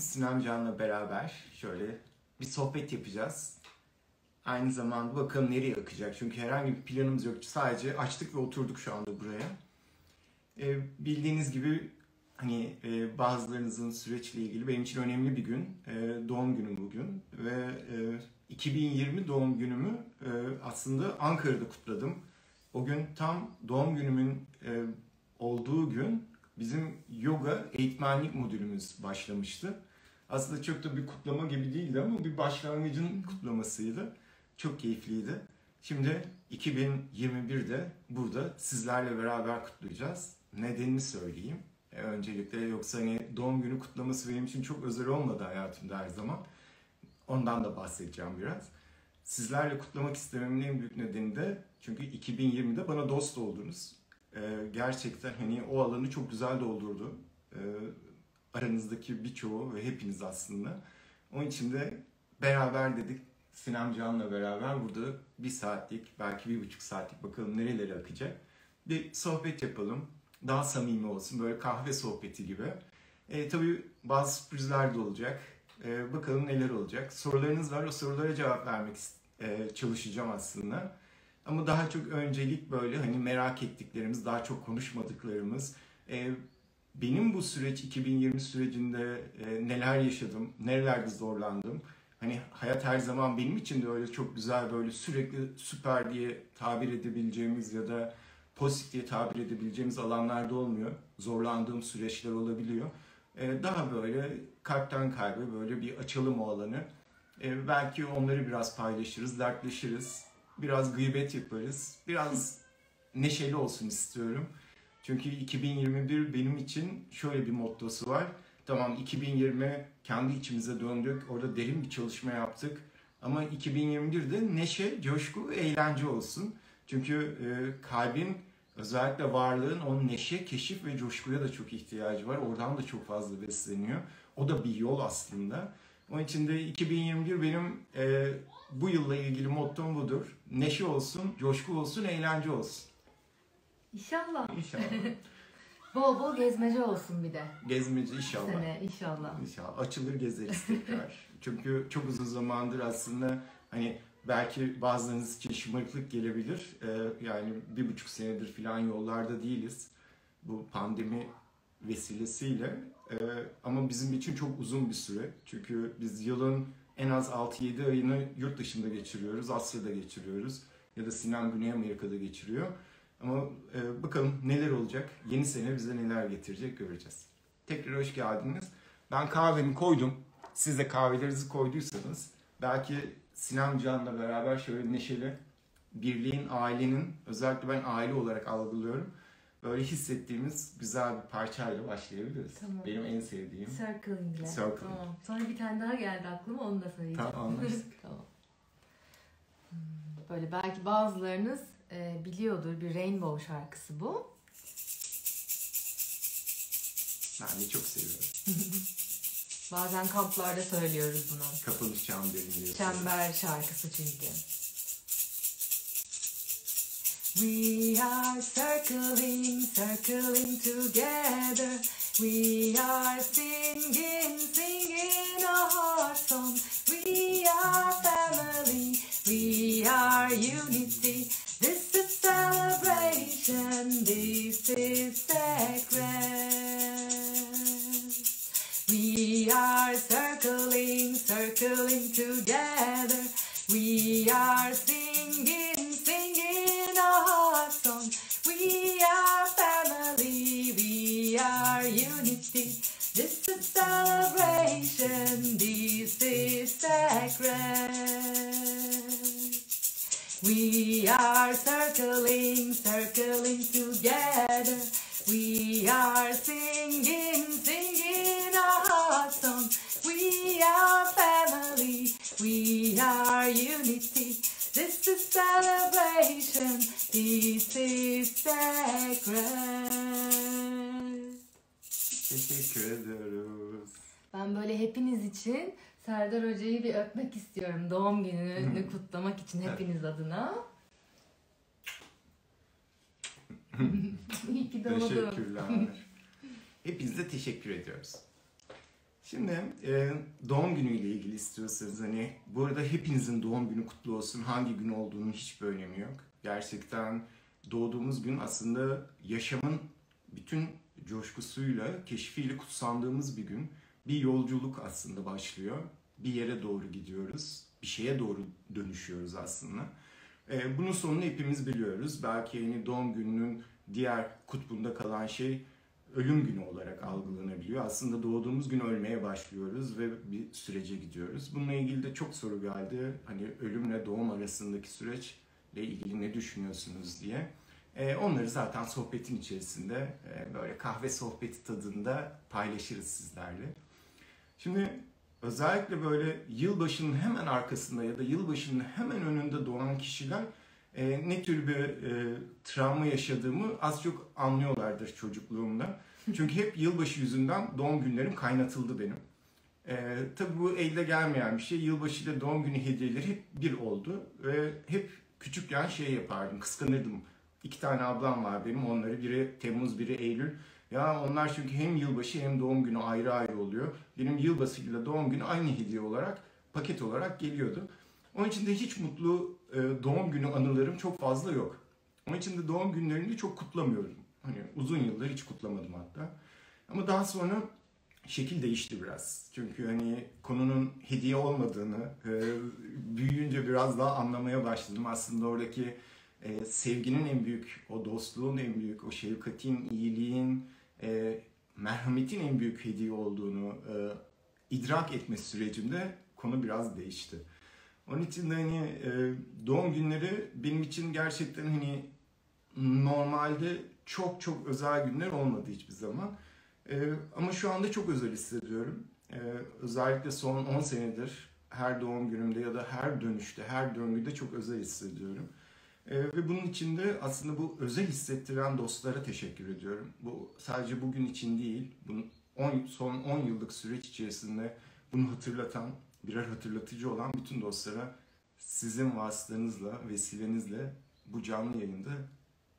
Sinan Can'la beraber şöyle bir sohbet yapacağız. Aynı zamanda bakalım nereye akacak. Çünkü herhangi bir planımız yok. Sadece açtık ve oturduk şu anda buraya. Ee, bildiğiniz gibi hani e, bazılarınızın süreçle ilgili benim için önemli bir gün. E, doğum günüm bugün ve e, 2020 doğum günümü e, aslında Ankara'da kutladım. O gün tam doğum günümün e, olduğu gün bizim yoga eğitmenlik modülümüz başlamıştı. Aslında çok da bir kutlama gibi değildi ama bir başlangıcın kutlamasıydı. Çok keyifliydi. Şimdi 2021'de burada sizlerle beraber kutlayacağız. Nedenini söyleyeyim. E, öncelikle yoksa hani doğum günü kutlaması benim için çok özel olmadı hayatımda her zaman. Ondan da bahsedeceğim biraz. Sizlerle kutlamak istememin en büyük nedeni de çünkü 2020'de bana dost oldunuz. Ee, gerçekten hani o alanı çok güzel doldurdu. Ee, aranızdaki birçoğu ve hepiniz aslında. Onun için de beraber dedik Sinem Can'la beraber burada bir saatlik belki bir buçuk saatlik bakalım nerelere akacak. Bir sohbet yapalım. Daha samimi olsun böyle kahve sohbeti gibi. E, tabii bazı sürprizler de olacak. E, bakalım neler olacak. Sorularınız var o sorulara cevap vermek e, çalışacağım aslında. Ama daha çok öncelik böyle hani merak ettiklerimiz, daha çok konuşmadıklarımız. E, benim bu süreç 2020 sürecinde e, neler yaşadım, nerelerde zorlandım. Hani hayat her zaman benim için de öyle çok güzel böyle sürekli süper diye tabir edebileceğimiz ya da pozitif diye tabir edebileceğimiz alanlarda olmuyor. Zorlandığım süreçler olabiliyor. E, daha böyle kalpten kalbe böyle bir açalım o alanı. E, belki onları biraz paylaşırız, dertleşiriz. Biraz gıybet yaparız. Biraz neşeli olsun istiyorum. Çünkü 2021 benim için şöyle bir mottosu var. Tamam 2020 kendi içimize döndük. Orada derin bir çalışma yaptık. Ama 2021'de neşe, coşku, eğlence olsun. Çünkü e, kalbin özellikle varlığın o neşe, keşif ve coşkuya da çok ihtiyacı var. Oradan da çok fazla besleniyor. O da bir yol aslında. Onun için de 2021 benim e, bu yılla ilgili mottom budur. Neşe olsun, coşku olsun, eğlence olsun. İnşallah. İnşallah. Bol bol gezmece olsun bir de. Gezmeci inşallah. Sene inşallah. İnşallah. Açılır gezeriz tekrar. Çünkü çok uzun zamandır aslında hani belki bazılarınız için şımarıklık gelebilir. Ee, yani bir buçuk senedir falan yollarda değiliz. Bu pandemi vesilesiyle. Ee, ama bizim için çok uzun bir süre. Çünkü biz yılın en az 6-7 ayını yurt dışında geçiriyoruz. Asya'da geçiriyoruz. Ya da Sinan Güney Amerika'da geçiriyor. Ama e, bakalım neler olacak. Yeni sene bize neler getirecek göreceğiz. Tekrar hoş geldiniz. Ben kahvemi koydum. Siz de kahvelerinizi koyduysanız belki Sinan Can'la beraber şöyle neşeli birliğin, ailenin özellikle ben aile olarak algılıyorum. Böyle hissettiğimiz güzel bir parçayla başlayabiliriz. Tamam. Benim en sevdiğim. Circling ile. Circling. Tamam. Sonra bir tane daha geldi aklıma onu da söyleyeceğim. Tamam, anlaştık. tamam. Hmm, Böyle belki bazılarınız e, biliyordur bir Rainbow şarkısı bu. Ben de çok seviyorum. Bazen kamplarda söylüyoruz bunu. Kapanış çemberini diyor. Çember şarkısı çünkü. We are circling, circling together. We are singing, singing a heart song. We are family, we are unity. This is celebration, this is sacred. We are circling, circling together. We are singing, singing a heart song. We are family, we are unity. This is celebration, this is sacred. We are circling, circling together. We are singing, singing a heart song. We are family, we are unity. This is celebration, this is sacred. Teşekkür ediyoruz. Ben böyle hepiniz için Serdar Hoca'yı bir öpmek istiyorum. Doğum gününü kutlamak için hepiniz adına. İyi ki doğdun. Teşekkürler. Hepinize teşekkür ediyoruz. Şimdi e, doğum günüyle ilgili istiyorsanız hani bu arada hepinizin doğum günü kutlu olsun. Hangi gün olduğunun hiçbir önemi yok. Gerçekten doğduğumuz gün aslında yaşamın bütün coşkusuyla, keşfiyle kutsandığımız bir gün. Bir yolculuk aslında başlıyor. Bir yere doğru gidiyoruz. Bir şeye doğru dönüşüyoruz aslında. E, bunun sonunu hepimiz biliyoruz. Belki yani doğum gününün diğer kutbunda kalan şey ölüm günü olarak algılanabiliyor. Aslında doğduğumuz gün ölmeye başlıyoruz ve bir sürece gidiyoruz. Bununla ilgili de çok soru geldi. Hani ölümle doğum arasındaki süreçle ilgili ne düşünüyorsunuz diye. E, onları zaten sohbetin içerisinde e, böyle kahve sohbeti tadında paylaşırız sizlerle. Şimdi özellikle böyle yılbaşının hemen arkasında ya da yılbaşının hemen önünde doğan kişiler e, ne tür bir e, travma yaşadığımı az çok anlıyorlardır çocukluğumda. Çünkü hep yılbaşı yüzünden doğum günlerim kaynatıldı benim. E, tabii bu elde gelmeyen bir şey. Yılbaşı ile doğum günü hediyeleri hep bir oldu. Ve hep küçükken şey yapardım, kıskanırdım. İki tane ablam var benim. Onları biri Temmuz, biri Eylül. Ya onlar çünkü hem yılbaşı hem doğum günü ayrı ayrı oluyor. Benim yılbaşıyla doğum günü aynı hediye olarak, paket olarak geliyordu. Onun için de hiç mutlu e, doğum günü anılarım çok fazla yok. Onun için de doğum günlerini çok kutlamıyorum. Hani uzun yıllar hiç kutlamadım hatta. Ama daha sonra şekil değişti biraz. Çünkü hani konunun hediye olmadığını e, büyüyünce biraz daha anlamaya başladım. Aslında oradaki e, sevginin en büyük, o dostluğun en büyük, o şefkatin, iyiliğin, e, merhametin en büyük hediye olduğunu e, idrak etme sürecimde konu biraz değişti. Onun için de hani e, doğum günleri benim için gerçekten hani normalde çok çok özel günler olmadı hiçbir zaman. E, ama şu anda çok özel hissediyorum. E, özellikle son 10 senedir her doğum günümde ya da her dönüşte, her döngüde çok özel hissediyorum. E, ve bunun için de aslında bu özel hissettiren dostlara teşekkür ediyorum. Bu sadece bugün için değil, bunun 10, son 10 yıllık süreç içerisinde bunu hatırlatan, birer hatırlatıcı olan bütün dostlara sizin vasıtanızla, vesilenizle bu canlı yayında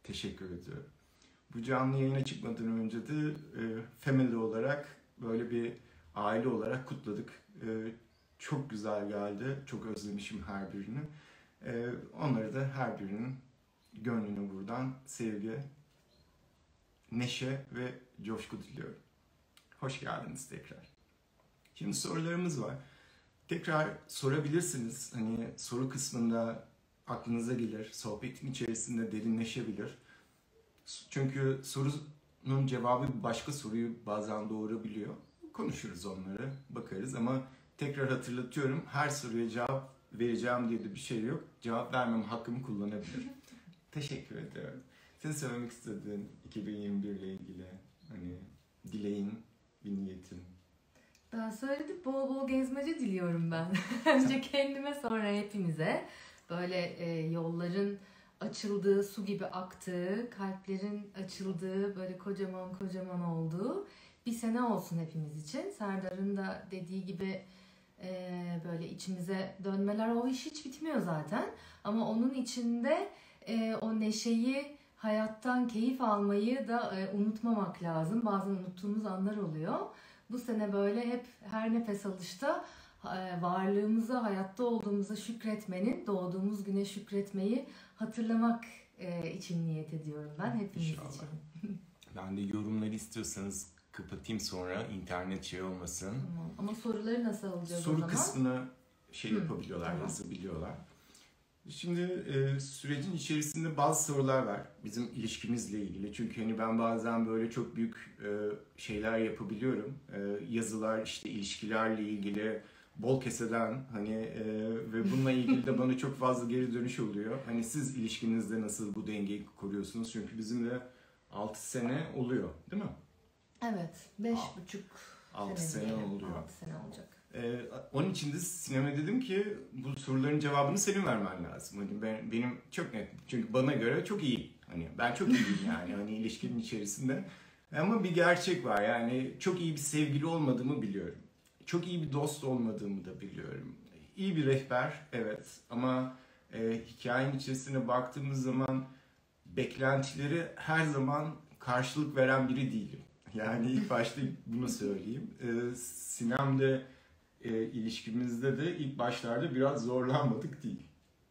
teşekkür ediyorum. Bu canlı yayına çıkmadan önce de e, family olarak böyle bir aile olarak kutladık. E, çok güzel geldi. Çok özlemişim her birini. E, onları da her birinin gönlüne buradan sevgi, neşe ve coşku diliyorum. Hoş geldiniz tekrar. Şimdi sorularımız var. Tekrar sorabilirsiniz. Hani soru kısmında aklınıza gelir. Sohbetin içerisinde derinleşebilir. Çünkü sorunun cevabı başka soruyu bazen doğurabiliyor. Konuşuruz onları, bakarız ama tekrar hatırlatıyorum. Her soruya cevap vereceğim diye de bir şey yok. Cevap vermem hakkımı kullanabilirim. Teşekkür ediyorum. Senin söylemek istediğin 2021 ile ilgili hani dileğin, bir niyetin. Ben söyledim bol bol gezmece diliyorum ben. Önce kendime sonra hepimize. Böyle e, yolların açıldığı, su gibi aktığı, kalplerin açıldığı, böyle kocaman kocaman olduğu bir sene olsun hepimiz için. Serdar'ın da dediği gibi e, böyle içimize dönmeler o iş hiç bitmiyor zaten. Ama onun içinde e, o neşeyi, hayattan keyif almayı da e, unutmamak lazım. Bazen unuttuğumuz anlar oluyor. Bu sene böyle hep her nefes alışta e, varlığımıza, hayatta olduğumuza şükretmenin, doğduğumuz güne şükretmeyi hatırlamak e, için niyet ediyorum ben hepimiz İnşallah. için. Ben de yorumları istiyorsanız kapatayım sonra internet şey olmasın. Tamam. Ama soruları nasıl alacağız o Soru zaman? kısmını şey Hı, yapabiliyorlar, tamam. yazabiliyorlar. Şimdi e, sürecin içerisinde bazı sorular var bizim ilişkimizle ilgili. Çünkü hani ben bazen böyle çok büyük e, şeyler yapabiliyorum. E, yazılar işte ilişkilerle ilgili bol keseden hani e, ve bununla ilgili de bana çok fazla geri dönüş oluyor. Hani siz ilişkinizde nasıl bu dengeyi koruyorsunuz? Çünkü bizim de 6 sene oluyor değil mi? Evet. Beş Aa, buçuk 6 sene, diyelim. oluyor. Altı sene olacak. Ee, onun için de Sinem'e dedim ki bu soruların cevabını senin vermen lazım. Hani ben, benim çok net. Çünkü bana göre çok iyi. Hani ben çok iyiyim yani hani ilişkinin içerisinde. Ama bir gerçek var yani çok iyi bir sevgili olmadığımı biliyorum. Çok iyi bir dost olmadığımı da biliyorum. İyi bir rehber evet ama e, hikayenin içerisine baktığımız zaman beklentileri her zaman karşılık veren biri değilim. Yani ilk başta bunu söyleyeyim. Ee, Sinem'de e, ilişkimizde de ilk başlarda biraz zorlanmadık değil.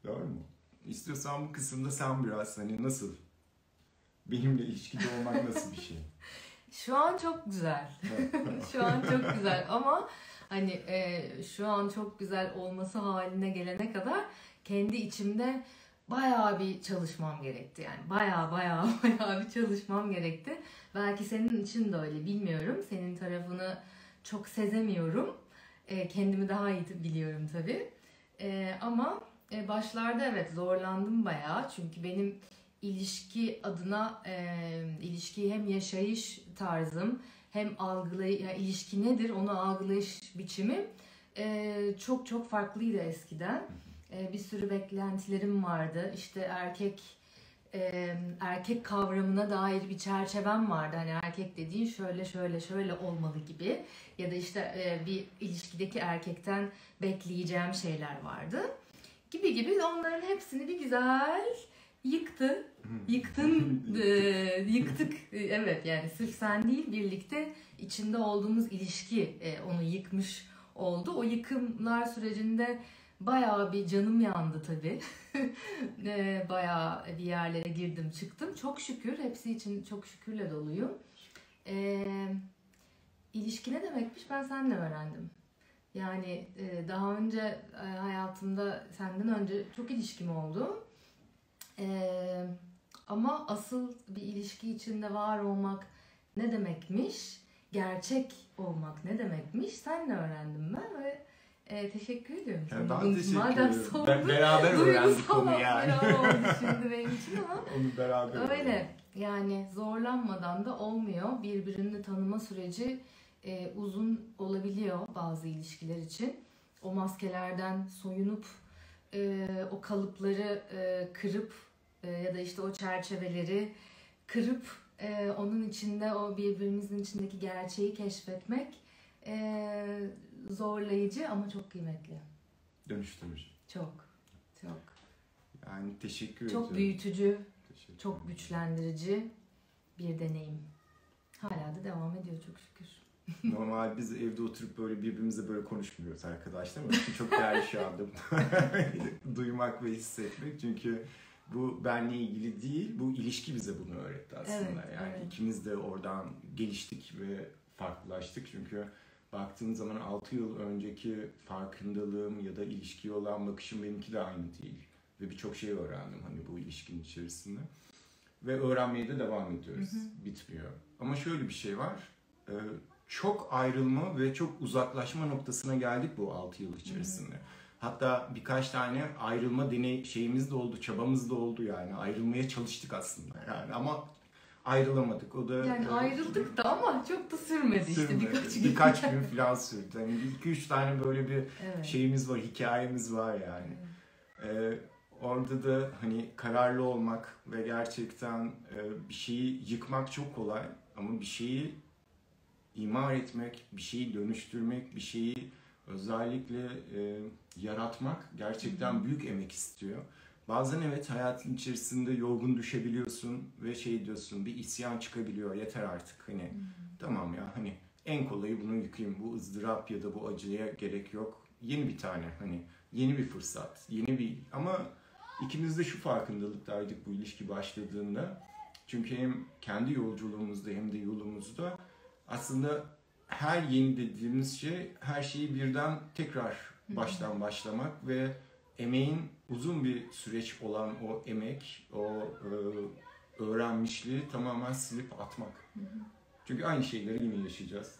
Doğru mu? İstiyorsan bu kısımda sen biraz hani nasıl? Benimle ilişkide olmak nasıl bir şey? Şu an çok güzel. şu an çok güzel ama hani e, şu an çok güzel olması haline gelene kadar kendi içimde bayağı bir çalışmam gerekti yani bayağı bayağı bayağı bir çalışmam gerekti. Belki senin için de öyle bilmiyorum. Senin tarafını çok sezemiyorum. E, kendimi daha iyi biliyorum tabii. E, ama e, başlarda evet zorlandım bayağı çünkü benim ilişki adına e, ilişkiyi hem yaşayış tarzım hem algılay yani ilişki nedir onu algılayış biçimim e, çok çok farklıydı eskiden. E, bir sürü beklentilerim vardı. İşte erkek e, erkek kavramına dair bir çerçevem vardı. Hani erkek dediğin şöyle şöyle şöyle olmalı gibi ya da işte e, bir ilişkideki erkekten bekleyeceğim şeyler vardı. Gibi gibi onların hepsini bir güzel yıktı. Yıktın, e, yıktık. Evet yani sırf sen değil birlikte içinde olduğumuz ilişki e, onu yıkmış oldu. O yıkımlar sürecinde bayağı bir canım yandı tabii. e, bayağı bir yerlere girdim çıktım. Çok şükür hepsi için çok şükürle doluyum. E, ilişki ne demekmiş ben seninle öğrendim. Yani e, daha önce e, hayatımda senden önce çok ilişkim oldu. Ee, ama asıl bir ilişki içinde var olmak ne demekmiş? Gerçek olmak ne demekmiş? Senle öğrendim ben ve e, teşekkür ediyorum. Yani ben teşekkür Madem ederim. sordun, Ben beraber öğrendik duygusal onu yani. oldu şimdi benim için ama Onu beraber öyle. Yani zorlanmadan da olmuyor. Birbirini tanıma süreci e, uzun olabiliyor bazı ilişkiler için. O maskelerden soyunup e, o kalıpları e, kırıp e, ya da işte o çerçeveleri kırıp e, onun içinde o birbirimizin içindeki gerçeği keşfetmek e, zorlayıcı ama çok kıymetli. Dönüştürücü. Çok, çok. Yani teşekkür ediyorum. Çok büyütücü, Teşekkür çok ederim. güçlendirici bir deneyim. Hala da devam ediyor çok şükür. Normal biz evde oturup böyle birbirimizle böyle konuşmuyoruz arkadaşlar. Ama çok değerli şu anda duymak ve hissetmek. Çünkü bu benle ilgili değil, bu ilişki bize bunu öğretti aslında. Evet, yani evet. ikimiz de oradan geliştik ve farklılaştık. Çünkü baktığın zaman 6 yıl önceki farkındalığım ya da ilişkiye olan bakışım benimki de aynı değil. Ve birçok şey öğrendim hani bu ilişkinin içerisinde. Ve öğrenmeye de devam ediyoruz. Hı hı. Bitmiyor. Ama şöyle bir şey var. Ee, çok ayrılma ve çok uzaklaşma noktasına geldik bu 6 yıl içerisinde. Hatta birkaç tane ayrılma deney şeyimiz de oldu, çabamız da oldu yani. Ayrılmaya çalıştık aslında yani ama ayrılamadık. O da Yani e, ayrıldık da ama çok da sürmedi işte sürmedi. birkaç gün. Birkaç gün falan sürdü. Hani iki üç tane böyle bir Evet. şeyimiz var, hikayemiz var yani. Ee, orada da hani kararlı olmak ve gerçekten e, bir şeyi yıkmak çok kolay ama bir şeyi imar etmek, bir şeyi dönüştürmek, bir şeyi özellikle e, yaratmak gerçekten büyük emek istiyor. Bazen evet hayatın içerisinde yorgun düşebiliyorsun ve şey diyorsun bir isyan çıkabiliyor. Yeter artık hani. Tamam ya hani en kolayı bunu yıkayım bu ızdırap ya da bu acıya gerek yok. Yeni bir tane hani yeni bir fırsat yeni bir ama ikimiz de şu farkındalıktaydık bu ilişki başladığında. Çünkü hem kendi yolculuğumuzda hem de yolumuzda aslında her yeni dediğimiz şey her şeyi birden tekrar baştan başlamak ve emeğin uzun bir süreç olan o emek, o e, öğrenmişliği tamamen silip atmak. Çünkü aynı şeyleri yine yaşayacağız.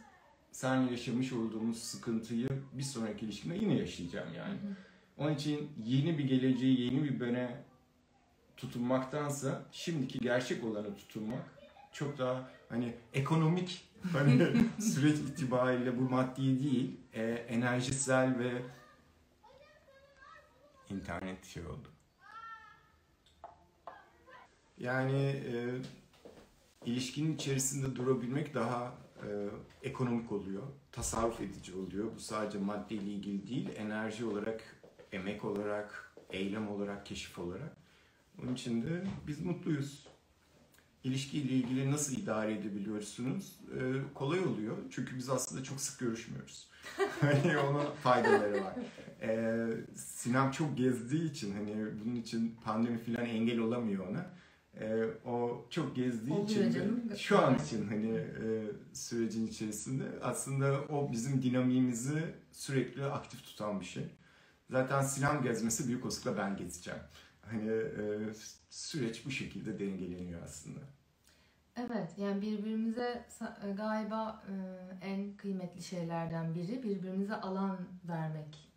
Sen yaşamış olduğumuz sıkıntıyı bir sonraki ilişkimde yine yaşayacağım yani. Onun için yeni bir geleceği, yeni bir böne tutunmaktansa şimdiki gerçek olanı tutunmak çok daha hani ekonomik hani süreç itibariyle bu maddi değil, e, enerjisel ve internet şey oldu. Yani e, ilişkinin içerisinde durabilmek daha e, ekonomik oluyor, tasarruf edici oluyor. Bu sadece maddeyle ilgili değil, enerji olarak, emek olarak, eylem olarak, keşif olarak. Onun için de biz mutluyuz. ilişkiyle ilgili nasıl idare edebiliyorsunuz? E, kolay oluyor. Çünkü biz aslında çok sık görüşmüyoruz. hani onun faydaları var. E, Sinem çok gezdiği için hani bunun için pandemi falan engel olamıyor ona. E, o çok gezdiği Oluyor için de şu an için hani e, sürecin içerisinde aslında o bizim dinamiğimizi sürekli aktif tutan bir şey. Zaten Sinem gezmesi büyük olasılıkla ben gezeceğim. Hani e, süreç bu şekilde dengeleniyor aslında. Evet yani birbirimize sa- galiba e, en kıymetli şeylerden biri birbirimize alan vermek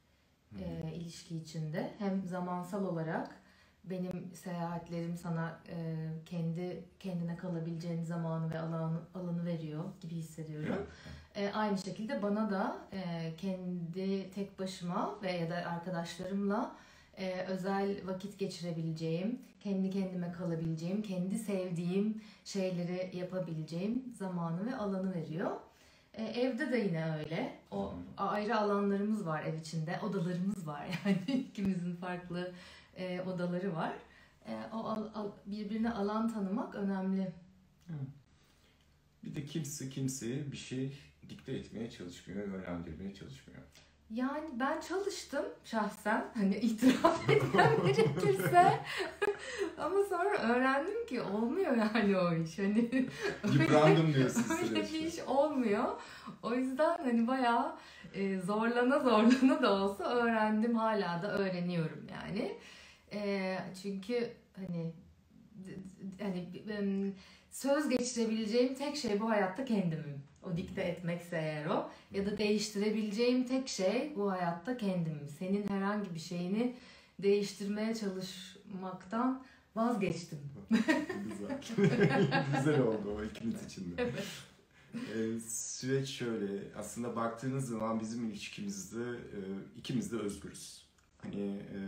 e, ilişki içinde. Hem zamansal olarak benim seyahatlerim sana e, kendi kendine kalabileceğin zamanı ve alanı, alanı veriyor gibi hissediyorum. E, aynı şekilde bana da e, kendi tek başıma ve ya da arkadaşlarımla e, özel vakit geçirebileceğim, kendi kendime kalabileceğim, kendi sevdiğim şeyleri yapabileceğim zamanı ve alanı veriyor. E, evde de yine öyle. O ayrı alanlarımız var ev içinde, odalarımız var yani ikimizin farklı e, odaları var. E, o al- al- birbirine alan tanımak önemli. Bir de kimse kimseye bir şey dikte etmeye çalışmıyor, yönlendirmeye çalışmıyor. Yani ben çalıştım şahsen hani itiraf etmem gerekirse ama sonra öğrendim ki olmuyor yani o iş hani Yıprandım diyorsun öyle bir iş olmuyor. O yüzden hani bayağı e, zorlana zorlana da olsa öğrendim hala da öğreniyorum yani. E, çünkü hani hani söz geçirebileceğim tek şey bu hayatta kendimim. O dikte etmekse eğer o. Ya da değiştirebileceğim tek şey bu hayatta kendimim. Senin herhangi bir şeyini değiştirmeye çalışmaktan vazgeçtim. Güzel. Güzel oldu o ikimiz için de. Ee, süreç şöyle. Aslında baktığınız zaman bizim ilişkimizde e, ikimiz de özgürüz. Hani e,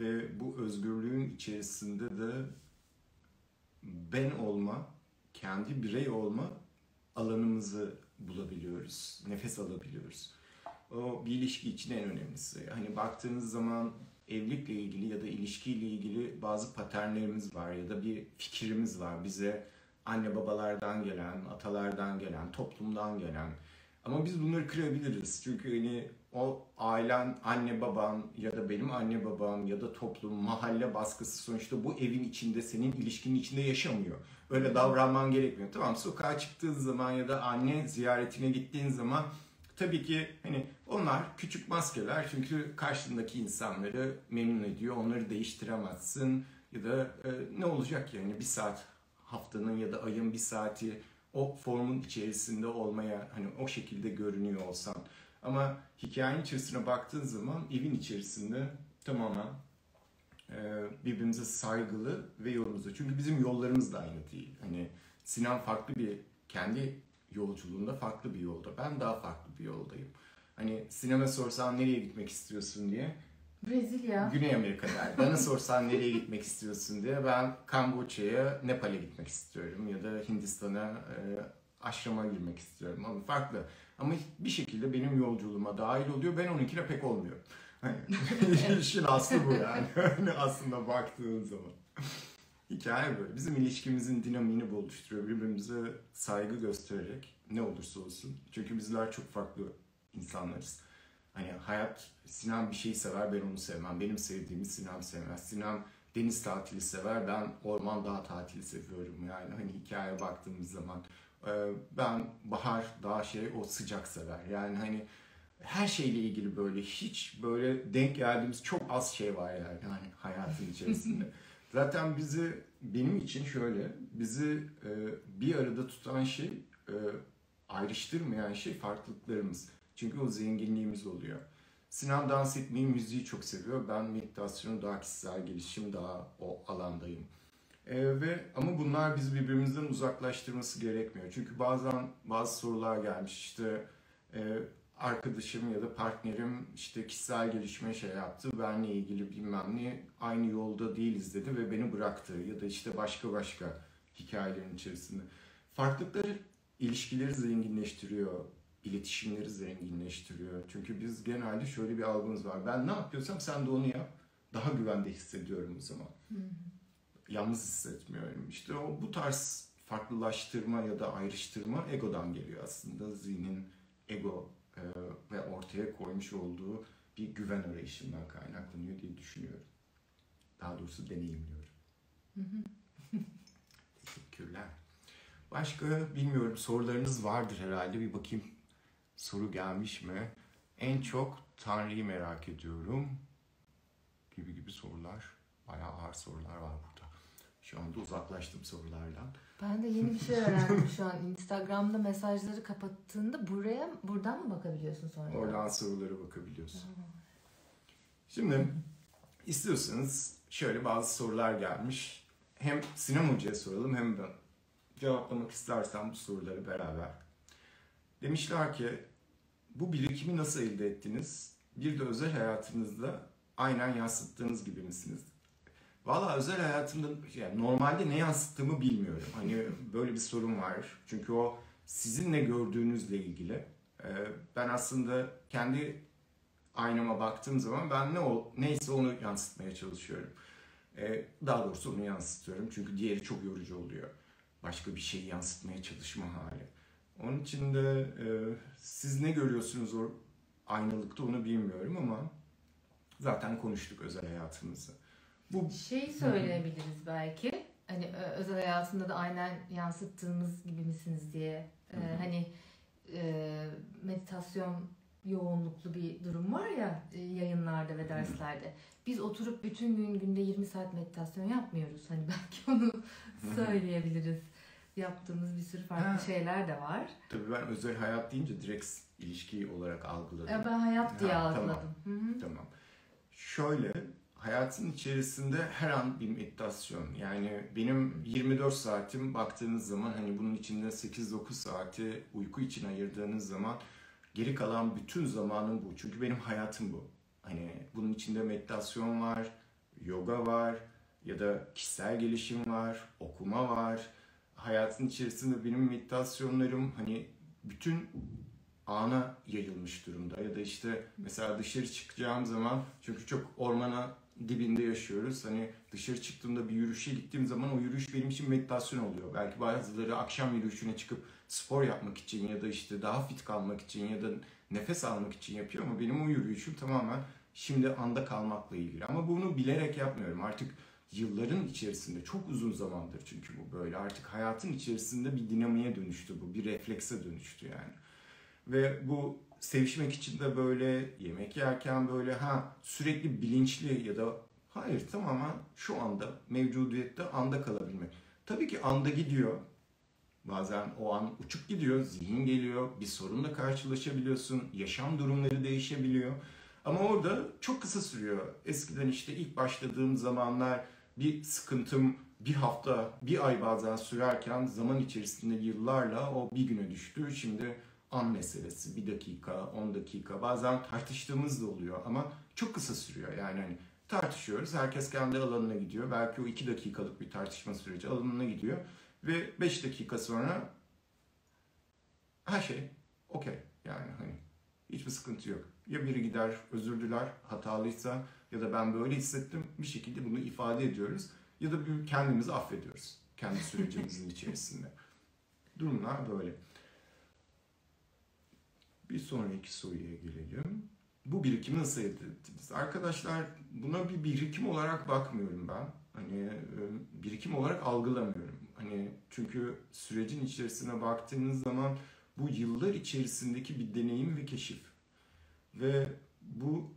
ve bu özgürlüğün içerisinde de ben olma, kendi birey olma alanımızı bulabiliyoruz. Nefes alabiliyoruz. O bir ilişki için en önemlisi. Hani baktığınız zaman evlilikle ilgili ya da ilişkiyle ilgili bazı paternlerimiz var ya da bir fikrimiz var. Bize anne babalardan gelen, atalardan gelen, toplumdan gelen. Ama biz bunları kırabiliriz. Çünkü hani o ailen, anne baban ya da benim anne babam ya da toplum, mahalle baskısı sonuçta bu evin içinde, senin ilişkinin içinde yaşamıyor. Öyle davranman gerekmiyor. Tamam sokağa çıktığın zaman ya da anne ziyaretine gittiğin zaman tabii ki hani onlar küçük maskeler çünkü karşındaki insanları memnun ediyor. Onları değiştiremezsin ya da e, ne olacak yani bir saat haftanın ya da ayın bir saati o formun içerisinde olmaya hani o şekilde görünüyor olsan. Ama hikayenin içerisine baktığın zaman evin içerisinde tamamen e, birbirimize saygılı ve yolumuzda. Çünkü bizim yollarımız da aynı değil. Hani Sinan farklı bir kendi yolculuğunda farklı bir yolda. Ben daha farklı bir yoldayım. Hani Sinan'a sorsan nereye gitmek istiyorsun diye Brezilya. Güney Amerika der. Bana sorsan nereye gitmek istiyorsun diye ben Kamboçya'ya, Nepal'e gitmek istiyorum ya da Hindistan'a e, aşrama girmek istiyorum. Ama farklı. Ama bir şekilde benim yolculuğuma dahil oluyor. Ben onunkine pek olmuyorum. Hani işin aslı bu yani. Hani aslında baktığın zaman. Hikaye böyle. Bizim ilişkimizin dinamiğini bu oluşturuyor. Birbirimize saygı göstererek ne olursa olsun. Çünkü bizler çok farklı insanlarız. Hani hayat, Sinan bir şey sever ben onu sevmem. Benim sevdiğimi Sinan sevmez. Sinan deniz tatili sever ben orman dağ tatili seviyorum. Yani hani hikayeye baktığımız zaman. Ee, Ben bahar daha şey o sıcak sever. Yani hani her şeyle ilgili böyle hiç böyle denk geldiğimiz çok az şey var yani hani hayatın içerisinde. Zaten bizi benim için şöyle bizi e, bir arada tutan şey e, ayrıştırmayan şey farklılıklarımız. Çünkü o zenginliğimiz oluyor. Sinan dans etmeyi, müziği çok seviyor. Ben meditasyonu daha kişisel gelişim daha o alandayım. E, ve ama bunlar bizi birbirimizden uzaklaştırması gerekmiyor. Çünkü bazen bazı sorular gelmiş işte e, arkadaşım ya da partnerim işte kişisel gelişime şey yaptı. Benle ilgili bilmem ne aynı yolda değiliz dedi ve beni bıraktı. Ya da işte başka başka hikayelerin içerisinde. Farklılıklar ilişkileri zenginleştiriyor. iletişimleri zenginleştiriyor. Çünkü biz genelde şöyle bir algımız var. Ben ne yapıyorsam sen de onu yap. Daha güvende hissediyorum o zaman. Yalnız hissetmiyorum. İşte o bu tarz farklılaştırma ya da ayrıştırma egodan geliyor aslında. Zihnin ego e, ve ortaya koymuş olduğu bir güven arayışından kaynaklanıyor diye düşünüyorum. Daha doğrusu deneyimliyorum. Teşekkürler. Başka bilmiyorum sorularınız vardır herhalde. Bir bakayım soru gelmiş mi? En çok Tanrı'yı merak ediyorum. Gibi gibi sorular. Bayağı ağır sorular var burada. Şu anda uzaklaştım sorulardan. Ben de yeni bir şey öğrendim şu an. Instagram'da mesajları kapattığında buraya buradan mı bakabiliyorsun sonra? Oradan sorulara bakabiliyorsun. Şimdi istiyorsanız şöyle bazı sorular gelmiş. Hem Sinem Hoca'ya soralım hem ben cevaplamak istersem bu soruları beraber. Demişler ki bu birikimi nasıl elde ettiniz? Bir de özel hayatınızda aynen yansıttığınız gibi misiniz? Valla özel hayatımda yani normalde ne yansıttığımı bilmiyorum. Hani böyle bir sorun var. Çünkü o sizin ne gördüğünüzle ilgili. Ee, Ben aslında kendi aynama baktığım zaman ben ne ol, neyse onu yansıtmaya çalışıyorum. Ee, Daha doğrusu onu yansıtıyorum. Çünkü diğeri çok yorucu oluyor. Başka bir şeyi yansıtmaya çalışma hali. Onun için de e, siz ne görüyorsunuz o aynalıkta onu bilmiyorum ama zaten konuştuk özel hayatımızı. Bu Şey söyleyebiliriz belki. Hani özel hayatında da aynen yansıttığımız gibi misiniz diye. Ee, Hı hı. hani e, meditasyon yoğunluklu bir durum var ya e, yayınlarda ve derslerde. Biz oturup bütün gün günde 20 saat meditasyon yapmıyoruz. Hani belki onu söyleyebiliriz. Yaptığımız bir sürü farklı Ha. şeyler de var. tabii ben özel hayat deyince direkt ilişki olarak algıladım. Ya ben hayat diye Ha, tamam. algıladım. Hı hı. Tamam. Şöyle, hayatın içerisinde her an bir meditasyon. Yani benim 24 saatim baktığınız zaman hani bunun içinde 8-9 saati uyku için ayırdığınız zaman geri kalan bütün zamanım bu. Çünkü benim hayatım bu. Hani bunun içinde meditasyon var, yoga var ya da kişisel gelişim var, okuma var. Hayatın içerisinde benim meditasyonlarım hani bütün ana yayılmış durumda ya da işte mesela dışarı çıkacağım zaman çünkü çok ormana dibinde yaşıyoruz. Hani dışarı çıktığımda bir yürüyüşe gittiğim zaman o yürüyüş benim için meditasyon oluyor. Belki bazıları akşam yürüyüşüne çıkıp spor yapmak için ya da işte daha fit kalmak için ya da nefes almak için yapıyor ama benim o yürüyüşüm tamamen şimdi anda kalmakla ilgili. Ama bunu bilerek yapmıyorum. Artık yılların içerisinde çok uzun zamandır çünkü bu böyle. Artık hayatın içerisinde bir dinamiğe dönüştü bu. Bir reflekse dönüştü yani. Ve bu sevişmek için de böyle yemek yerken böyle ha sürekli bilinçli ya da hayır tamamen şu anda mevcudiyette anda kalabilmek. Tabii ki anda gidiyor. Bazen o an uçup gidiyor, zihin geliyor, bir sorunla karşılaşabiliyorsun, yaşam durumları değişebiliyor. Ama orada çok kısa sürüyor. Eskiden işte ilk başladığım zamanlar bir sıkıntım bir hafta, bir ay bazen sürerken zaman içerisinde yıllarla o bir güne düştü. Şimdi an meselesi. Bir dakika, on dakika. Bazen tartıştığımız da oluyor ama çok kısa sürüyor. Yani hani tartışıyoruz. Herkes kendi alanına gidiyor. Belki o iki dakikalık bir tartışma süreci alanına gidiyor. Ve beş dakika sonra her şey okey. Yani hani hiçbir sıkıntı yok. Ya biri gider özür diler hatalıysa ya da ben böyle hissettim bir şekilde bunu ifade ediyoruz. Ya da kendimizi affediyoruz. Kendi sürecimizin içerisinde. Durumlar böyle. Bir sonraki soruya gelelim. Bu birikimi nasıl elde ettiniz? Arkadaşlar buna bir birikim olarak bakmıyorum ben. Hani e, birikim olarak algılamıyorum. Hani çünkü sürecin içerisine baktığınız zaman bu yıllar içerisindeki bir deneyim ve keşif. Ve bu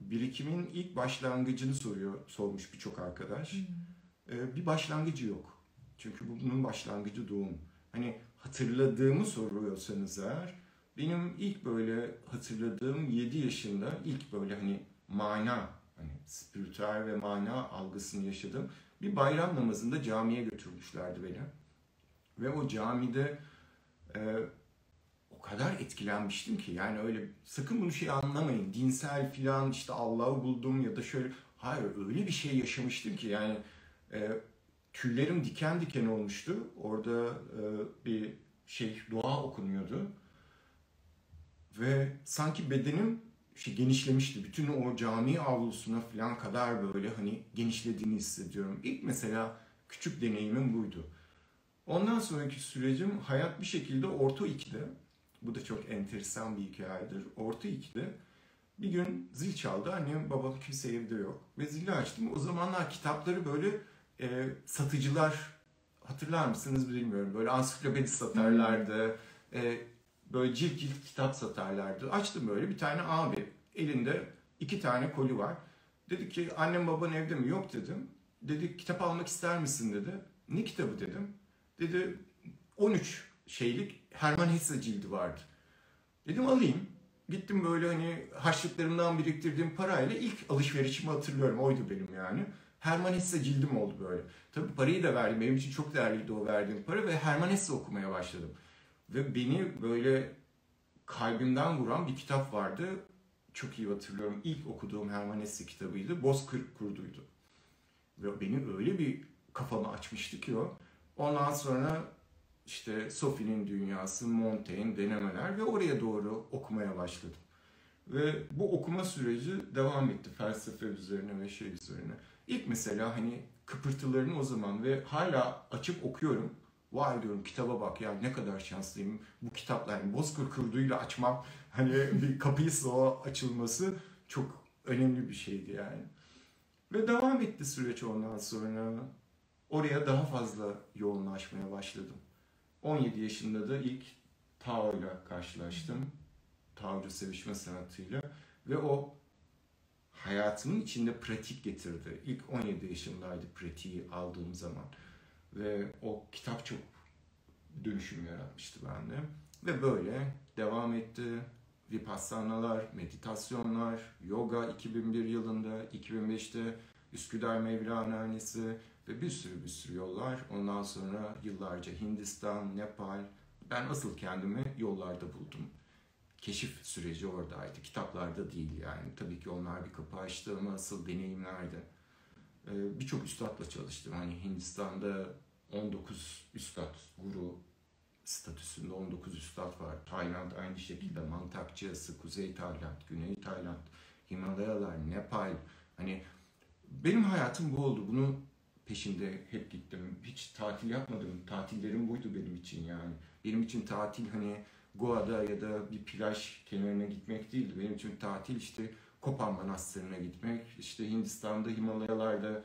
birikimin ilk başlangıcını soruyor sormuş birçok arkadaş. Ee, bir başlangıcı yok. Çünkü bunun başlangıcı doğum. Hani hatırladığımı soruyorsanız eğer benim ilk böyle hatırladığım 7 yaşında ilk böyle hani mana hani spiritüel ve mana algısını yaşadım. Bir bayram namazında camiye götürmüşlerdi beni. Ve o camide e, o kadar etkilenmiştim ki yani öyle sakın bunu şey anlamayın. Dinsel filan işte Allah'ı buldum ya da şöyle hayır öyle bir şey yaşamıştım ki yani e, tüylerim diken diken olmuştu. Orada e, bir şey dua okunuyordu. Ve sanki bedenim işte genişlemişti. Bütün o cami avlusuna falan kadar böyle hani genişlediğini hissediyorum. İlk mesela küçük deneyimim buydu. Ondan sonraki sürecim hayat bir şekilde orta ikide. Bu da çok enteresan bir hikayedir. Orta ikide bir gün zil çaldı. Annem babam kimse evde yok. Ve zili açtım. O zamanlar kitapları böyle e, satıcılar hatırlar mısınız bilmiyorum. Böyle ansiklopedi satarlardı. E, böyle cilt cilt kitap satarlardı. Açtım böyle bir tane abi. Elinde iki tane koli var. Dedi ki annem baban evde mi? Yok dedim. Dedi kitap almak ister misin dedi. Ne kitabı dedim. Dedi 13 şeylik Herman Hesse cildi vardı. Dedim alayım. Gittim böyle hani harçlıklarımdan biriktirdiğim parayla ilk alışverişimi hatırlıyorum. Oydu benim yani. Herman Hesse cildim oldu böyle. Tabii parayı da verdim. Benim için çok değerliydi o verdiğim para ve Herman Hesse okumaya başladım. Ve beni böyle kalbimden vuran bir kitap vardı. Çok iyi hatırlıyorum. İlk okuduğum Herman Hesse kitabıydı. Bozkır Kurdu'ydu. Ve beni öyle bir kafamı açmıştı ki o. Ondan sonra işte Sophie'nin Dünyası, Montaigne, denemeler ve oraya doğru okumaya başladım. Ve bu okuma süreci devam etti felsefe üzerine ve şey üzerine. İlk mesela hani kıpırtılarını o zaman ve hala açıp okuyorum. Vay diyorum kitaba bak ya ne kadar şanslıyım. Bu kitaplar yani Bozkır Kurdu'yla açmam hani bir kapıysa o açılması çok önemli bir şeydi yani. Ve devam etti süreç ondan sonra. Oraya daha fazla yoğunlaşmaya başladım. 17 yaşında da ilk Tao ile karşılaştım. Taocu sevişme sanatıyla. Ve o hayatımın içinde pratik getirdi. İlk 17 yaşındaydı pratiği aldığım zaman. Ve o kitap çok dönüşüm yaratmıştı bende. Ve böyle devam etti. Vipassanalar, meditasyonlar, yoga 2001 yılında, 2005'te Üsküdar Mevlana'nesi ve bir sürü bir sürü yollar. Ondan sonra yıllarca Hindistan, Nepal. Ben asıl kendimi yollarda buldum. Keşif süreci oradaydı. Kitaplarda değil yani. Tabii ki onlar bir kapı açtı ama asıl deneyimlerdi. Ee, Birçok üstadla çalıştım. Hani Hindistan'da 19 üstad, guru statüsünde 19 üstad var. Tayland aynı şekilde Mantakçısı, Kuzey Tayland, Güney Tayland, Himalayalar, Nepal. Hani benim hayatım bu oldu. Bunu peşinde hep gittim. Hiç tatil yapmadım. Tatillerim buydu benim için yani. Benim için tatil hani Goa'da ya da bir plaj kenarına gitmek değildi. Benim için tatil işte Kopan Manastırı'na gitmek, işte Hindistan'da, Himalayalarda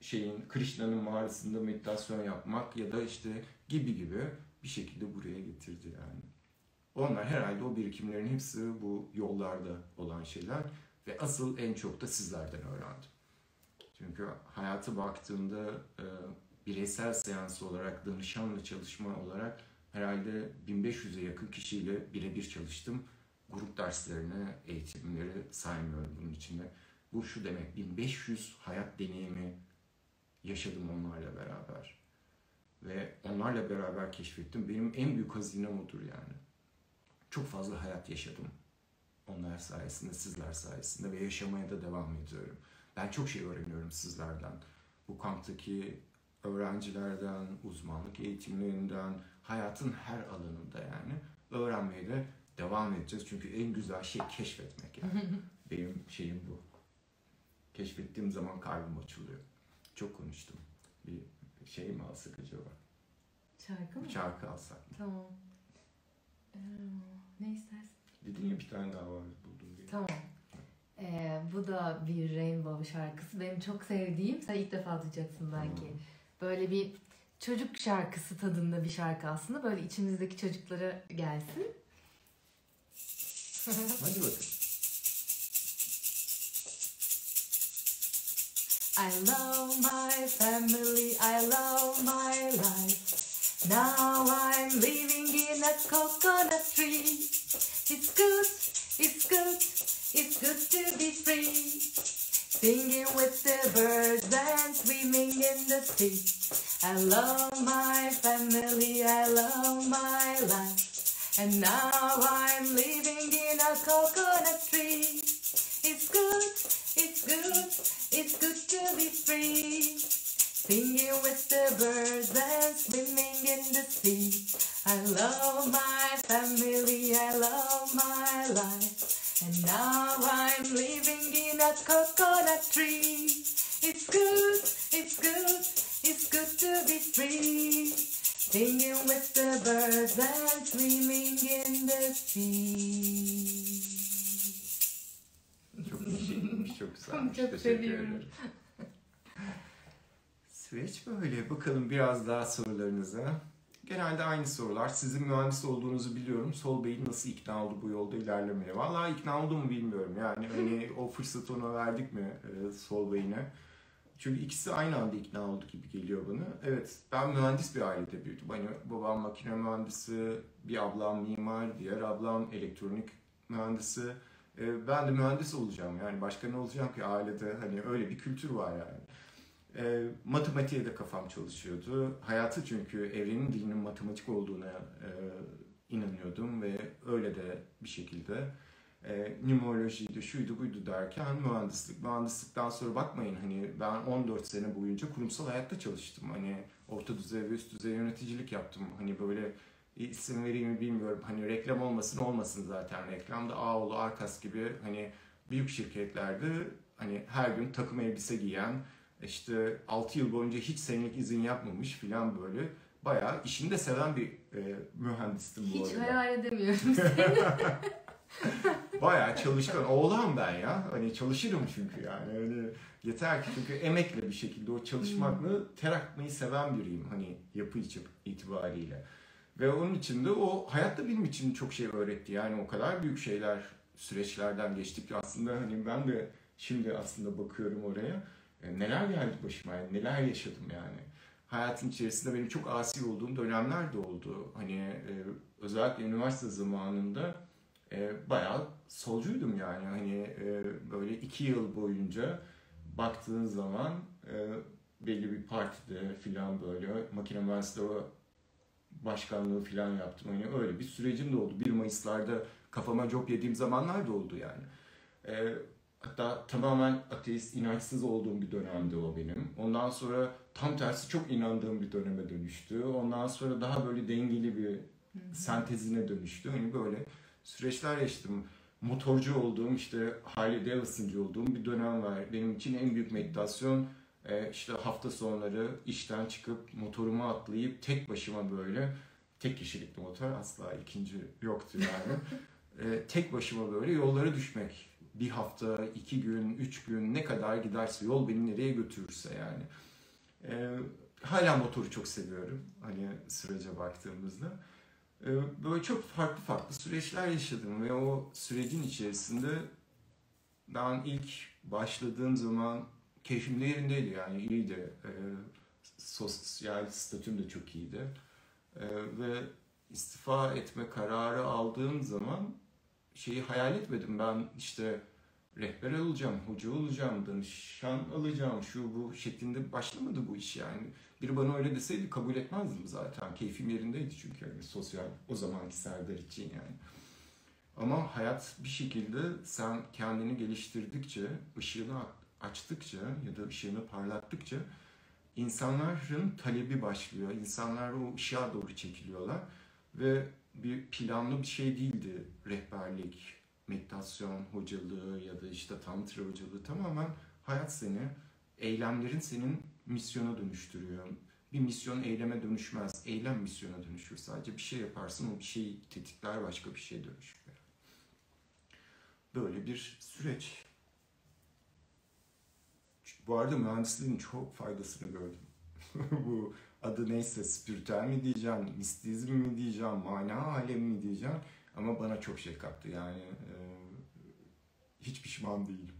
şeyin Krishna'nın mağarasında meditasyon yapmak ya da işte gibi gibi bir şekilde buraya getirdi yani. Onlar herhalde o birikimlerin hepsi bu yollarda olan şeyler ve asıl en çok da sizlerden öğrendim. Çünkü hayatı baktığımda e, bireysel seans olarak, danışanla çalışma olarak herhalde 1500'e yakın kişiyle birebir çalıştım. Grup derslerini, eğitimleri saymıyorum bunun içinde. Bu şu demek, 1500 hayat deneyimi yaşadım onlarla beraber. Ve onlarla beraber keşfettim. Benim en büyük hazinem odur yani. Çok fazla hayat yaşadım. Onlar sayesinde, sizler sayesinde ve yaşamaya da devam ediyorum. Ben çok şey öğreniyorum sizlerden. Bu kamptaki öğrencilerden, uzmanlık eğitimlerinden, hayatın her alanında yani öğrenmeye de devam edeceğiz. Çünkü en güzel şey keşfetmek yani. Benim şeyim bu. Keşfettiğim zaman kalbim açılıyor. Çok konuştum. Bir şey mi alsak acaba? Şarkı mı? Bir şarkı alsak? Tamam. Ee, ne istersin? Dedin ya bir tane daha var buldum diye. Tamam. Ee, bu da bir Rainbow şarkısı. Benim çok sevdiğim. Sen ilk defa duyacaksın belki. Böyle bir çocuk şarkısı tadında bir şarkı aslında. Böyle içimizdeki çocuklara gelsin. Hadi bakalım. I love my family, I love my life. Now I'm living in a coconut tree. It's good, it's good, it's good to be free. Singing with the birds and swimming in the sea. I love my family, I love my life. And now I'm living in a coconut tree. It's good, it's good, it's good to be free. Singing with the birds and swimming in the sea. I love my family, I love my life. And now I'm living in a coconut tree. It's good, it's good, it's good to be free. Singing with the birds and swimming in the sea. Çok güzelmiş. Çok Teşekkür seviyorum. ederim. Süreç böyle. Bakalım biraz daha sorularınıza. Genelde aynı sorular. Sizin mühendis olduğunuzu biliyorum. Sol Bey'in nasıl ikna oldu bu yolda ilerlemeye? Vallahi ikna oldu mu bilmiyorum. Yani hani o fırsatı ona verdik mi e, Sol Bey'ine? Çünkü ikisi aynı anda ikna oldu gibi geliyor bana. Evet, ben mühendis bir ailede büyüdüm. Hani babam makine mühendisi, bir ablam mimar, diğer ablam elektronik mühendisi. E, ben de mühendis olacağım. Yani başka ne olacağım ki ailede? Hani öyle bir kültür var yani. E, matematiğe de kafam çalışıyordu. Hayatı çünkü evrenin dilinin matematik olduğuna e, inanıyordum ve öyle de bir şekilde e, numerolojiydi, şuydu buydu derken mühendislik. Mühendislikten sonra bakmayın hani ben 14 sene boyunca kurumsal hayatta çalıştım. Hani orta düzey ve üst düzey yöneticilik yaptım. Hani böyle isim vereyim mi bilmiyorum. Hani reklam olmasın olmasın zaten reklamda Ağoğlu, Arkas gibi hani büyük şirketlerde hani her gün takım elbise giyen işte 6 yıl boyunca hiç senelik izin yapmamış filan böyle bayağı işini de seven bir e, mühendistim bu Hiç arada. hayal edemiyorum seni. Bayağı çalışkan. Oğlan ben ya. Hani çalışırım çünkü yani. Öyle yeter ki çünkü emekle bir şekilde o çalışmakla ter akmayı seven biriyim. Hani yapı itibariyle. Ve onun için de o hayatta benim için çok şey öğretti. Yani o kadar büyük şeyler, süreçlerden geçtik ki aslında hani ben de şimdi aslında bakıyorum oraya. E, neler geldi başıma, yani neler yaşadım yani. Hayatın içerisinde benim çok asi olduğum dönemler de oldu. Hani e, özellikle üniversite zamanında e, bayağı solcuydum yani. Hani e, böyle iki yıl boyunca baktığın zaman e, belli bir partide filan böyle makine mühendisliği başkanlığı filan yaptım. Hani öyle bir sürecim de oldu. 1 Mayıs'larda kafama job yediğim zamanlar da oldu yani. E, hatta tamamen ateist, inançsız olduğum bir dönemdi o benim. Ondan sonra tam tersi çok inandığım bir döneme dönüştü. Ondan sonra daha böyle dengeli bir sentezine dönüştü. Hani böyle süreçler yaşadım. Motorcu olduğum işte Harley Davidson'cı olduğum bir dönem var. Benim için en büyük meditasyon e, işte hafta sonları işten çıkıp motoruma atlayıp tek başıma böyle tek kişilikli motor asla ikinci yoktu yani. E, tek başıma böyle yollara düşmek. Bir hafta, iki gün, üç gün ne kadar giderse yol beni nereye götürürse yani. E, hala motoru çok seviyorum hani sürece baktığımızda. Ee, böyle çok farklı farklı süreçler yaşadım ve o sürecin içerisinde ben ilk başladığım zaman keyfim de yerindeydi yani iyiydi. Ee, sosyal statüm de çok iyiydi. Ee, ve istifa etme kararı aldığım zaman şeyi hayal etmedim. Ben işte rehber olacağım, hoca olacağım, danışan alacağım, şu bu şeklinde başlamadı bu iş yani. Biri bana öyle deseydi kabul etmezdim zaten. Keyfim yerindeydi çünkü yani sosyal o zamanki Serdar için yani. Ama hayat bir şekilde sen kendini geliştirdikçe, ışığını açtıkça ya da ışığını parlattıkça insanların talebi başlıyor. İnsanlar o ışığa doğru çekiliyorlar ve bir planlı bir şey değildi rehberlik, meditasyon hocalığı ya da işte tantra hocalığı tamamen hayat seni, eylemlerin senin misyona dönüştürüyor. Bir misyon eyleme dönüşmez. Eylem misyona dönüşür. Sadece bir şey yaparsın o bir şey tetikler başka bir şey dönüşür. Böyle bir süreç. Bu arada mühendisliğin çok faydasını gördüm. Bu adı neyse spiritüel mi diyeceğim, mistizm mi diyeceğim, mana alemi mi diyeceğim. Ama bana çok şey kattı yani. E, hiç pişman değilim.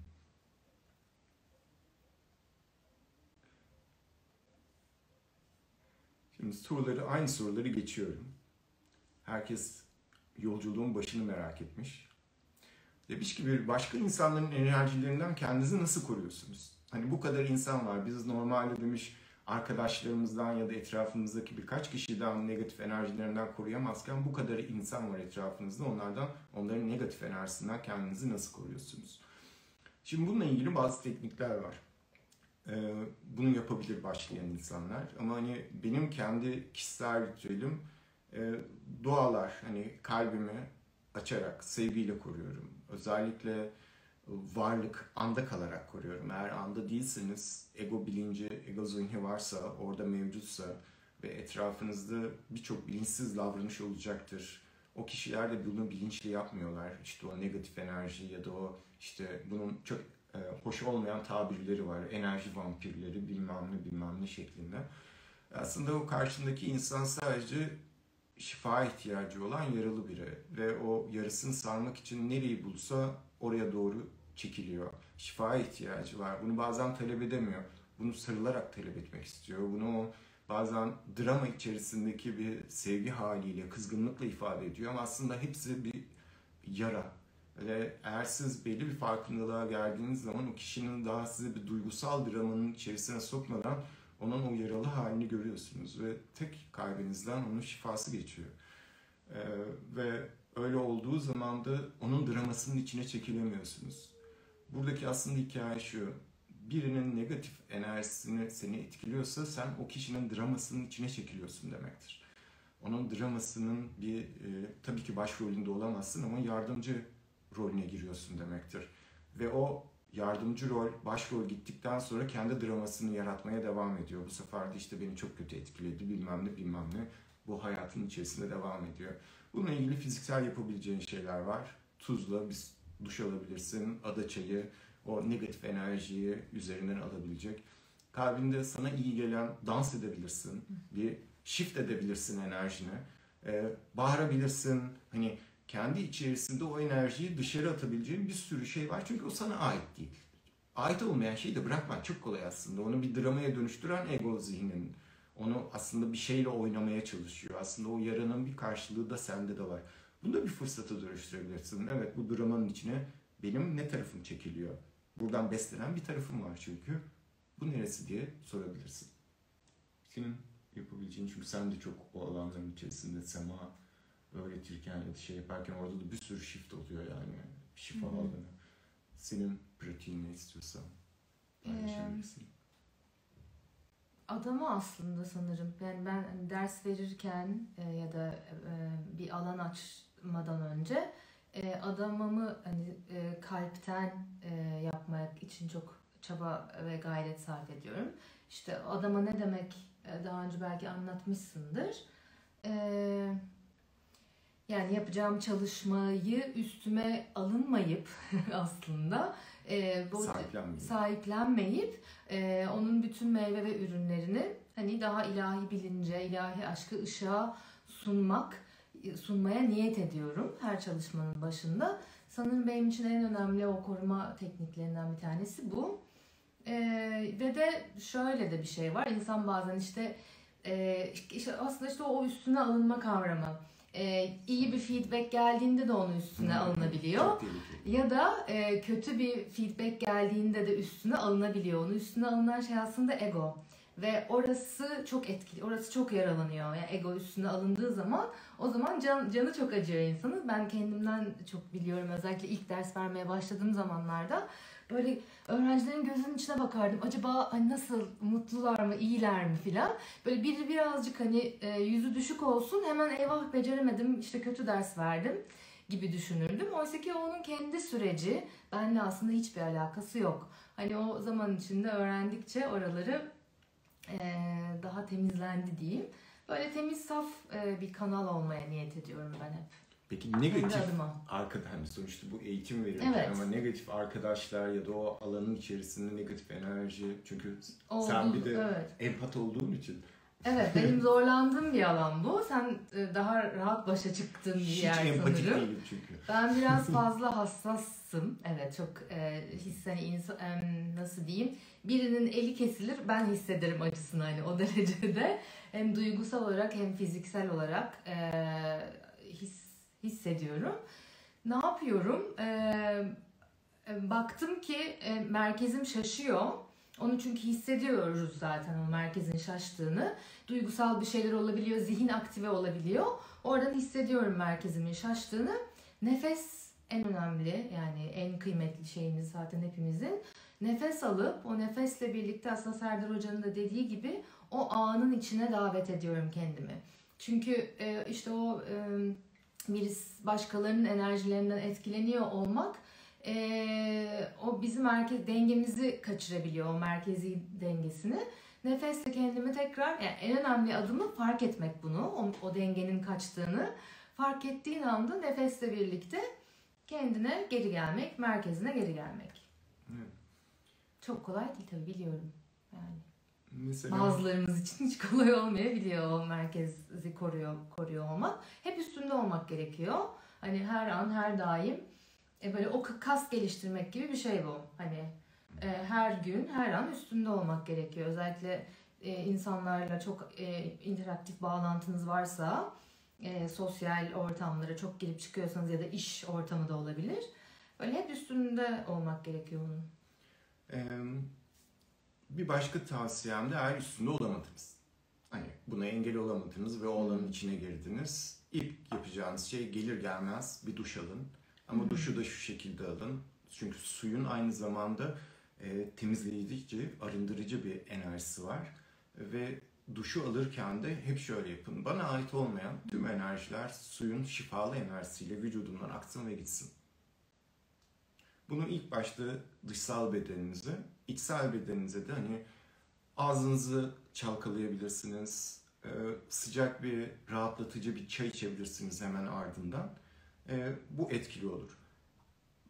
Şimdi soruları, aynı soruları geçiyorum. Herkes yolculuğun başını merak etmiş. Demiş ki bir başka insanların enerjilerinden kendinizi nasıl koruyorsunuz? Hani bu kadar insan var. Biz normalde demiş arkadaşlarımızdan ya da etrafımızdaki birkaç kişiden negatif enerjilerinden koruyamazken bu kadar insan var etrafınızda. Onlardan, onların negatif enerjisinden kendinizi nasıl koruyorsunuz? Şimdi bununla ilgili bazı teknikler var. Ee, bunu yapabilir başlayan insanlar. Ama hani benim kendi kişisel ritüelim e, dualar. Hani kalbimi açarak, sevgiyle koruyorum. Özellikle varlık anda kalarak koruyorum. Eğer anda değilseniz ego bilinci, ego zihni varsa, orada mevcutsa ve etrafınızda birçok bilinçsiz davranış olacaktır. O kişiler de bunu bilinçli yapmıyorlar. İşte o negatif enerji ya da o işte bunun çok e, hoş olmayan tabirleri var. Enerji vampirleri bilmem ne bilmem ne şeklinde. Aslında o karşındaki insan sadece şifa ihtiyacı olan yaralı biri ve o yarısını sarmak için nereyi bulsa oraya doğru çekiliyor. Şifa ihtiyacı var. Bunu bazen talep edemiyor. Bunu sarılarak talep etmek istiyor. Bunu bazen drama içerisindeki bir sevgi haliyle, kızgınlıkla ifade ediyor ama aslında hepsi bir yara. Ve eğer siz belli bir farkındalığa geldiğiniz zaman o kişinin daha size bir duygusal dramanın içerisine sokmadan onun o yaralı halini görüyorsunuz ve tek kalbinizden onun şifası geçiyor. Ee, ve öyle olduğu zaman da onun dramasının içine çekilemiyorsunuz. Buradaki aslında hikaye şu. Birinin negatif enerjisini seni etkiliyorsa sen o kişinin dramasının içine çekiliyorsun demektir. Onun dramasının bir e, tabii ki başrolünde olamazsın ama yardımcı rolüne giriyorsun demektir. Ve o yardımcı rol, başrol gittikten sonra kendi dramasını yaratmaya devam ediyor. Bu sefer de işte beni çok kötü etkiledi bilmem ne bilmem ne. Bu hayatın içerisinde devam ediyor. Bununla ilgili fiziksel yapabileceğin şeyler var. Tuzla bir duş alabilirsin, ada çayı, o negatif enerjiyi üzerinden alabilecek. Kalbinde sana iyi gelen dans edebilirsin, bir shift edebilirsin enerjini. Ee, bağırabilirsin, hani kendi içerisinde o enerjiyi dışarı atabileceğin bir sürü şey var. Çünkü o sana ait değil. Ait olmayan şeyi de bırakmak çok kolay aslında. Onu bir dramaya dönüştüren ego zihnin. Onu aslında bir şeyle oynamaya çalışıyor. Aslında o yaranın bir karşılığı da sende de var. Bunu da bir fırsata dönüştürebilirsin. Evet bu dramanın içine benim ne tarafım çekiliyor? Buradan beslenen bir tarafım var çünkü. Bu neresi diye sorabilirsin. Senin yapabileceğin çünkü sen de çok o alanların içerisinde sema öğretirken ya da şey yaparken orada da bir sürü shift oluyor yani. Şifa Hı hı. alanı. Senin pratiğin ne istiyorsan paylaşabilirsin. Adama aslında sanırım yani ben ders verirken e, ya da e, bir alan açmadan önce e, adamımı hani e, kalpten e, yapmak için çok çaba ve gayret sarf ediyorum. İşte adama ne demek e, daha önce belki anlatmışsındır. E, yani yapacağım çalışmayı üstüme alınmayıp aslında e, bu Sahiplenmeyin. sahiplenmeyip e, onun bütün meyve ve ürünlerini hani daha ilahi bilince, ilahi aşkı ışığa sunmak, sunmaya niyet ediyorum her çalışmanın başında. Sanırım benim için en önemli o koruma tekniklerinden bir tanesi bu. E, ve de şöyle de bir şey var. İnsan bazen işte, e, işte aslında işte o üstüne alınma kavramı. E, iyi bir feedback geldiğinde de onun üstüne Hı. alınabiliyor. Ya da e, kötü bir feedback geldiğinde de üstüne alınabiliyor. Onun üstüne alınan şey aslında ego. Ve orası çok etkili, orası çok yaralanıyor. Yani ego üstüne alındığı zaman o zaman can, canı çok acıyor insanın. Ben kendimden çok biliyorum özellikle ilk ders vermeye başladığım zamanlarda. Böyle öğrencilerin gözünün içine bakardım. Acaba hani nasıl, mutlular mı, iyiler mi filan. Böyle biri birazcık hani e, yüzü düşük olsun hemen eyvah beceremedim işte kötü ders verdim gibi düşünürdüm. Oysa ki onun kendi süreci benimle aslında hiçbir alakası yok. Hani o zaman içinde öğrendikçe oraları eee, daha temizlendi diyeyim. Böyle temiz saf eee, bir kanal olmaya niyet ediyorum ben hep. Peki negatif adıma. arkadaş hani sonuçta bu eğitim verirken Evet. ama negatif arkadaşlar ya da o alanın içerisinde negatif enerji çünkü Oldu, sen bir de evet. empat olduğun için Evet benim zorlandığım bir alan bu. Sen e, daha rahat başa çıktığın bir hiç yer empatik sanırım. değilim çünkü. Ben biraz fazla hassassım. Evet çok e, his hani insan em, nasıl diyeyim birinin eli kesilir ben hissederim acısını hani o derecede hem duygusal olarak hem fiziksel olarak e, his, hissediyorum. Ne yapıyorum? E, e, baktım ki e, merkezim şaşıyor. Onu çünkü hissediyoruz zaten o merkezin şaştığını. Duygusal bir şeyler olabiliyor, zihin aktive olabiliyor. Oradan hissediyorum merkezimin şaştığını. Nefes en önemli yani en kıymetli şeyimiz zaten hepimizin. Nefes alıp o nefesle birlikte aslında Serdar Hoca'nın da dediği gibi o anın içine davet ediyorum kendimi. Çünkü e, işte o e, birisi başkalarının enerjilerinden etkileniyor olmak e, o bizim merkez dengemizi kaçırabiliyor o merkezi dengesini. Nefesle kendimi tekrar yani en önemli adımı fark etmek bunu o, o dengenin kaçtığını fark ettiğin anda nefesle birlikte kendine geri gelmek merkezine geri gelmek. Evet. Çok kolay değil tabii biliyorum. Yani Mesela bazılarımız için hiç kolay olmayabiliyor o merkezi koruyor koruyor olmak. Hep üstünde olmak gerekiyor. Hani her an her daim e böyle o kas geliştirmek gibi bir şey bu. Hani e, her gün her an üstünde olmak gerekiyor. Özellikle e, insanlarla çok e, interaktif bağlantınız varsa e, sosyal ortamlara çok girip çıkıyorsanız ya da iş ortamı da olabilir. Böyle hep üstünde olmak gerekiyor onun. Ee, bir başka tavsiyem de eğer üstünde olamadınız. Hani buna engel olamadınız ve o alanın içine girdiniz. İlk yapacağınız şey gelir gelmez bir duş alın. Ama Hı. duşu da şu şekilde alın. Çünkü suyun aynı zamanda e, temizleyici, arındırıcı bir enerjisi var. Ve duşu alırken de hep şöyle yapın. Bana ait olmayan tüm enerjiler suyun şifalı enerjisiyle vücudumdan aksın ve gitsin. Bunu ilk başta dışsal bedeninize, içsel bedeninize de hani ağzınızı çalkalayabilirsiniz. Ee, sıcak bir, rahatlatıcı bir çay içebilirsiniz hemen ardından. Ee, bu etkili olur.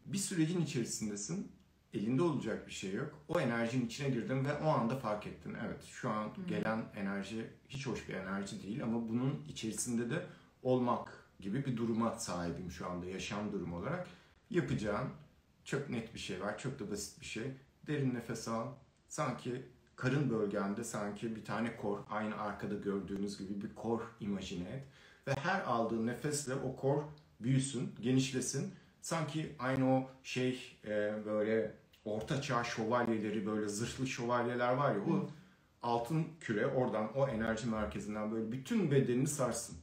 Bir sürecin içerisindesin, elinde olacak bir şey yok. O enerjinin içine girdin ve o anda fark ettin. Evet, şu an gelen enerji hiç hoş bir enerji değil ama bunun içerisinde de olmak gibi bir duruma sahibim şu anda yaşam durumu olarak. Yapacağın çok net bir şey var, çok da basit bir şey. Derin nefes al. Sanki karın bölgende sanki bir tane kor, aynı arkada gördüğünüz gibi bir kor imajine et. Ve her aldığın nefesle o kor büyüsün, genişlesin. Sanki aynı o şey e, böyle orta çağ şövalyeleri böyle zırhlı şövalyeler var ya o altın küre oradan o enerji merkezinden böyle bütün bedenini sarsın.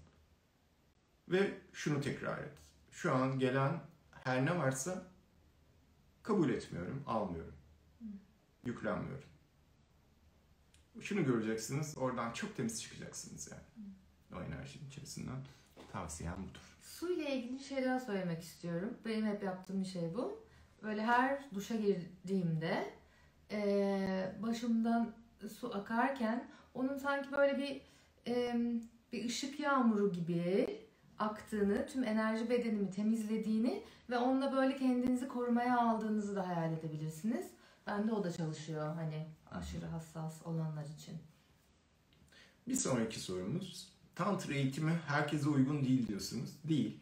Ve şunu tekrar et. Şu an gelen her ne varsa kabul etmiyorum, almıyorum. Yüklenmiyorum. Şunu göreceksiniz, oradan çok temiz çıkacaksınız yani. O enerjinin içerisinden. Tavsiyem budur. Su ile ilgili bir şey daha söylemek istiyorum. Benim hep yaptığım bir şey bu. Böyle her duşa girdiğimde eee, başımdan su akarken onun sanki böyle bir em, bir ışık yağmuru gibi aktığını, tüm enerji bedenimi temizlediğini ve onunla böyle kendinizi korumaya aldığınızı da hayal edebilirsiniz. Bende o da çalışıyor hani aşırı hassas olanlar için. Bir sonraki sorumuz. Tantra eğitimi herkese uygun değil diyorsunuz. Değil.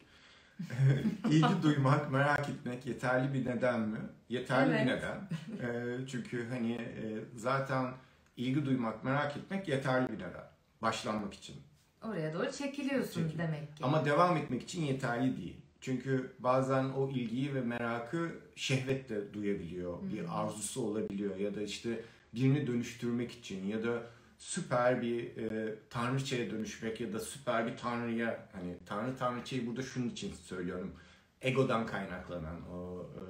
İlgi duymak, merak etmek yeterli bir neden mi? Yeterli bir Evet. neden. Ee, çünkü hani e, zaten ilgi duymak, merak etmek yeterli bir neden. Başlanmak için. Oraya doğru çekiliyorsunuz Çekil. demek ki. Ama devam etmek için yeterli değil. Çünkü bazen o ilgiyi ve merakı şehvet de duyabiliyor. Hı. Bir arzusu olabiliyor ya da işte birini dönüştürmek için ya da süper bir e, tanrıçaya dönüşmek ya da süper bir tanrıya hani tanrı tanrıçayı burada şunun için söylüyorum. Egodan kaynaklanan o e,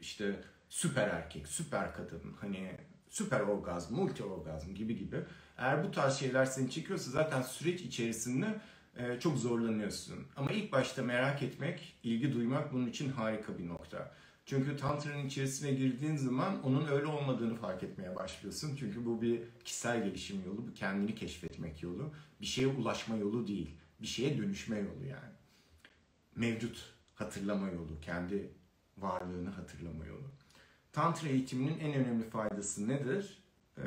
işte süper erkek, süper kadın hani süper orgazm, multi orgazm gibi gibi. Eğer bu tarz şeyler seni çekiyorsa zaten süreç içerisinde çok zorlanıyorsun. Ama ilk başta merak etmek, ilgi duymak bunun için harika bir nokta. Çünkü Tantra'nın içerisine girdiğin zaman onun öyle olmadığını fark etmeye başlıyorsun. Çünkü bu bir kişisel gelişim yolu, bir kendini keşfetmek yolu. Bir şeye ulaşma yolu değil, bir şeye dönüşme yolu yani. Mevcut hatırlama yolu, kendi varlığını hatırlama yolu. Tantra eğitiminin en önemli faydası nedir? Ee,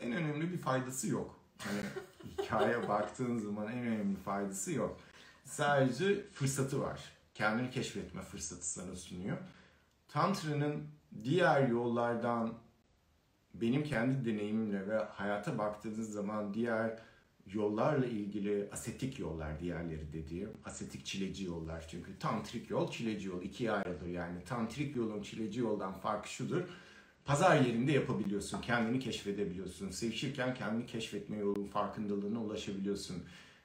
en önemli bir faydası yok. Hani hikaye baktığın zaman en önemli faydası yok. Sadece fırsatı var. Kendini keşfetme fırsatı sana sunuyor. Tantra'nın diğer yollardan benim kendi deneyimimle ve hayata baktığınız zaman diğer yollarla ilgili asetik yollar diğerleri dediğim asetik çileci yollar çünkü tantrik yol çileci yol ikiye ayrılır yani tantrik yolun çileci yoldan farkı şudur pazar yerinde yapabiliyorsun kendini keşfedebiliyorsun sevişirken kendini keşfetme yolunun farkındalığına ulaşabiliyorsun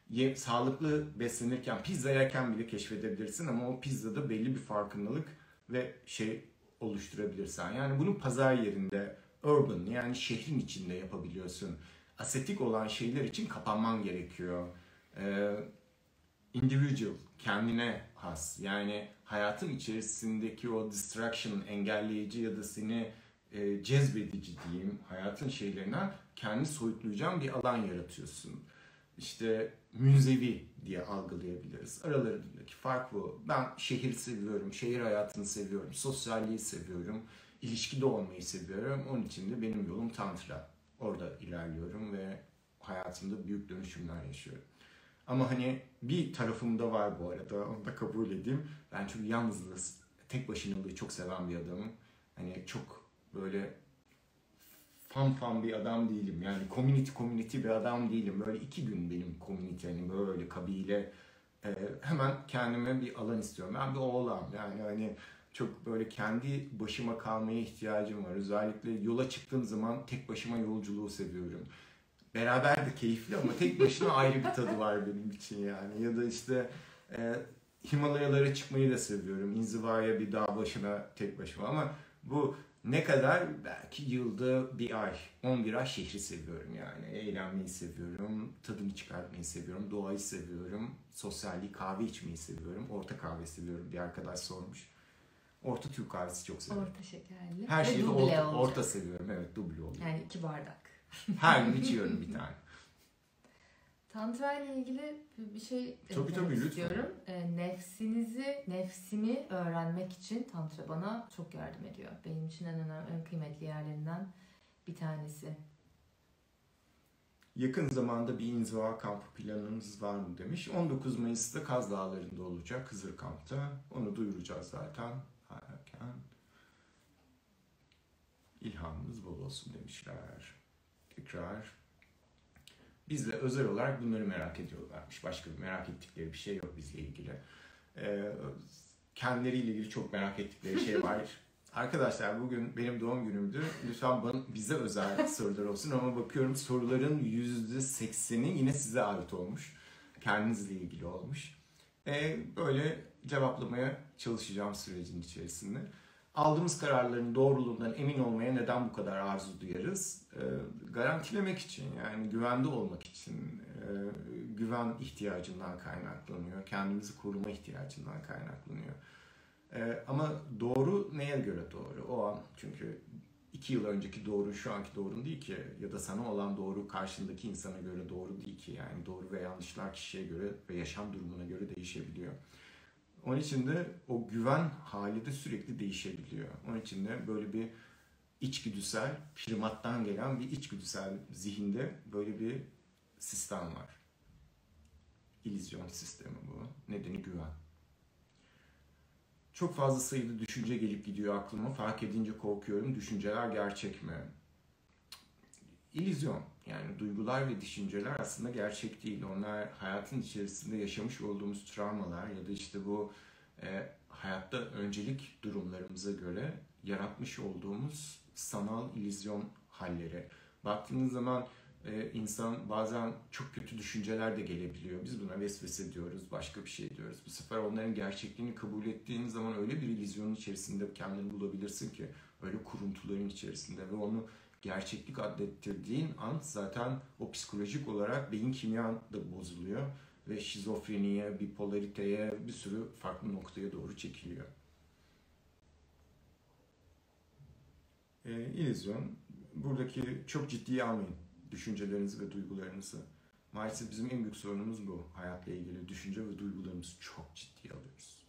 Ye, sağlıklı beslenirken pizza yerken bile keşfedebilirsin ama o pizzada belli bir farkındalık ve şey oluşturabilirsen yani bunu pazar yerinde urban yani şehrin içinde yapabiliyorsun asetik olan şeyler için kapanman gerekiyor. Ee, individual, kendine has. Yani hayatın içerisindeki o distraction, engelleyici ya da seni e, cezbedici diyeyim hayatın şeylerinden kendi soyutlayacağın bir alan yaratıyorsun. İşte münzevi diye algılayabiliriz. Aralarındaki fark bu. Ben şehir seviyorum, şehir hayatını seviyorum, sosyalliği seviyorum, ilişkide olmayı seviyorum. Onun için de benim yolum tantra. Orada ilerliyorum ve hayatımda büyük dönüşümler yaşıyorum. Ama hani bir tarafımda var bu arada, onu da kabul edeyim. Ben çünkü yalnızlığı, tek başınalığı çok seven bir adamım. Hani çok böyle fan fan bir adam değilim. Yani community community bir adam değilim. Böyle iki gün benim community hani böyle kabile e, hemen kendime bir alan istiyorum. Ben bir oğlan yani hani çok böyle kendi başıma kalmaya ihtiyacım var. Özellikle yola çıktığım zaman tek başıma yolculuğu seviyorum. Beraber de keyifli ama tek başına ayrı bir tadı var benim için yani. Ya da işte e, Himalayalara çıkmayı da seviyorum. İnzivaya bir dağ başına tek başıma ama bu ne kadar? Belki yılda bir ay, 11 ay şehri seviyorum yani. Eğlenmeyi seviyorum, tadını çıkartmayı seviyorum, doğayı seviyorum, sosyalliği, kahve içmeyi seviyorum. Orta kahve seviyorum bir arkadaş sormuş. Orta Türk kahvesi çok seviyorum. Orta şekerli. Her şeyi orta, olacak. orta seviyorum. Evet duble oluyor. Yani iki bardak. Her gün içiyorum bir tane. Tantra ile ilgili bir şey Tabii, tabii, lütfen. istiyorum. E, nefsinizi, nefsimi öğrenmek için Tantra bana çok yardım ediyor. Benim için en önemli, en kıymetli yerlerinden bir tanesi. Yakın zamanda bir inziva kampı planınız var mı demiş. 19 Mayıs'ta Kaz Dağları'nda olacak Hızır Kamp'ta. Onu duyuracağız zaten. Erken. İlhamınız bol olsun demişler. Tekrar. Bizle özel olarak bunları merak ediyorlarmış. Başka bir merak ettikleri bir şey yok bizle ilgili. Ee, kendileriyle ilgili çok merak ettikleri şey var. Arkadaşlar bugün benim doğum günümdü. Lütfen bana, bize özel sorular olsun ama bakıyorum soruların %80'i yine size ait olmuş. Kendinizle ilgili olmuş. Ee, böyle cevaplamaya çalışacağım sürecin içerisinde. Aldığımız kararların doğruluğundan emin olmaya neden bu kadar arzu duyarız? Ee, garantilemek için yani güvende olmak için e, güven ihtiyacından kaynaklanıyor. Kendimizi koruma ihtiyacından kaynaklanıyor. Ee, ama doğru neye göre doğru? O an çünkü iki yıl önceki doğru şu anki doğrun değil ki ya da sana olan doğru karşındaki insana göre doğru değil ki yani doğru ve yanlışlar kişiye göre ve yaşam durumuna göre değişebiliyor. Onun için de o güven hali de sürekli değişebiliyor. Onun için de böyle bir içgüdüsel, primattan gelen bir içgüdüsel zihinde böyle bir sistem var. İllüzyon sistemi bu. Nedeni güven. Çok fazla sayıda düşünce gelip gidiyor aklıma. Fark edince korkuyorum. Düşünceler gerçek mi? İllüzyon. Yani duygular ve düşünceler aslında gerçek değil. Onlar hayatın içerisinde yaşamış olduğumuz travmalar ya da işte bu e, hayatta öncelik durumlarımıza göre yaratmış olduğumuz sanal illüzyon halleri. Baktığınız zaman e, insan bazen çok kötü düşünceler de gelebiliyor. Biz buna vesvese diyoruz, başka bir şey diyoruz. Bu sefer onların gerçekliğini kabul ettiğin zaman öyle bir illüzyonun içerisinde kendini bulabilirsin ki öyle kuruntuların içerisinde ve onu gerçeklik adettirdiğin an zaten o psikolojik olarak beyin kimyan da bozuluyor ve şizofreniye, bipolariteye bir sürü farklı noktaya doğru çekiliyor. E, illüzyon, buradaki çok ciddiye almayın düşüncelerinizi ve duygularınızı. Maalesef bizim en büyük sorunumuz bu. Hayatla ilgili düşünce ve duygularımızı çok ciddiye alıyoruz.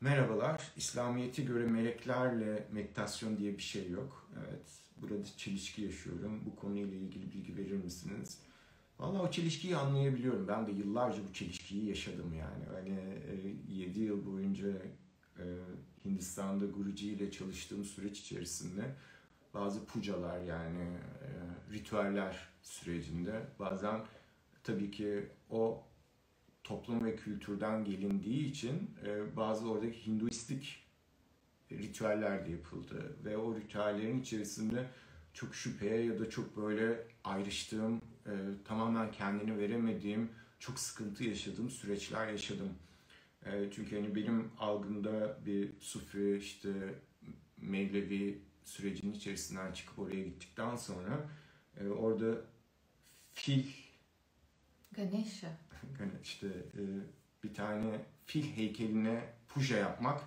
Merhabalar. İslamiyet'e göre meleklerle meditasyon diye bir şey yok. Evet. Burada çelişki yaşıyorum. Bu konuyla ilgili bilgi verir misiniz? Valla o çelişkiyi anlayabiliyorum. Ben de yıllarca bu çelişkiyi yaşadım yani. Hani 7 yıl boyunca e, Hindistan'da Guruji ile çalıştığım süreç içerisinde bazı pucalar yani e, ritüeller sürecinde bazen tabii ki o toplum ve kültürden gelindiği için e, bazı oradaki Hinduistik ritüeller de yapıldı ve o ritüellerin içerisinde çok şüpheye ya da çok böyle ayrıştığım, e, tamamen kendini veremediğim, çok sıkıntı yaşadığım süreçler yaşadım. E, çünkü hani benim algımda bir sufi işte Mevlevi sürecinin içerisinden çıkıp oraya gittikten sonra orada fil Ganesha. Hani işte e, bir tane fil heykeline puja yapmak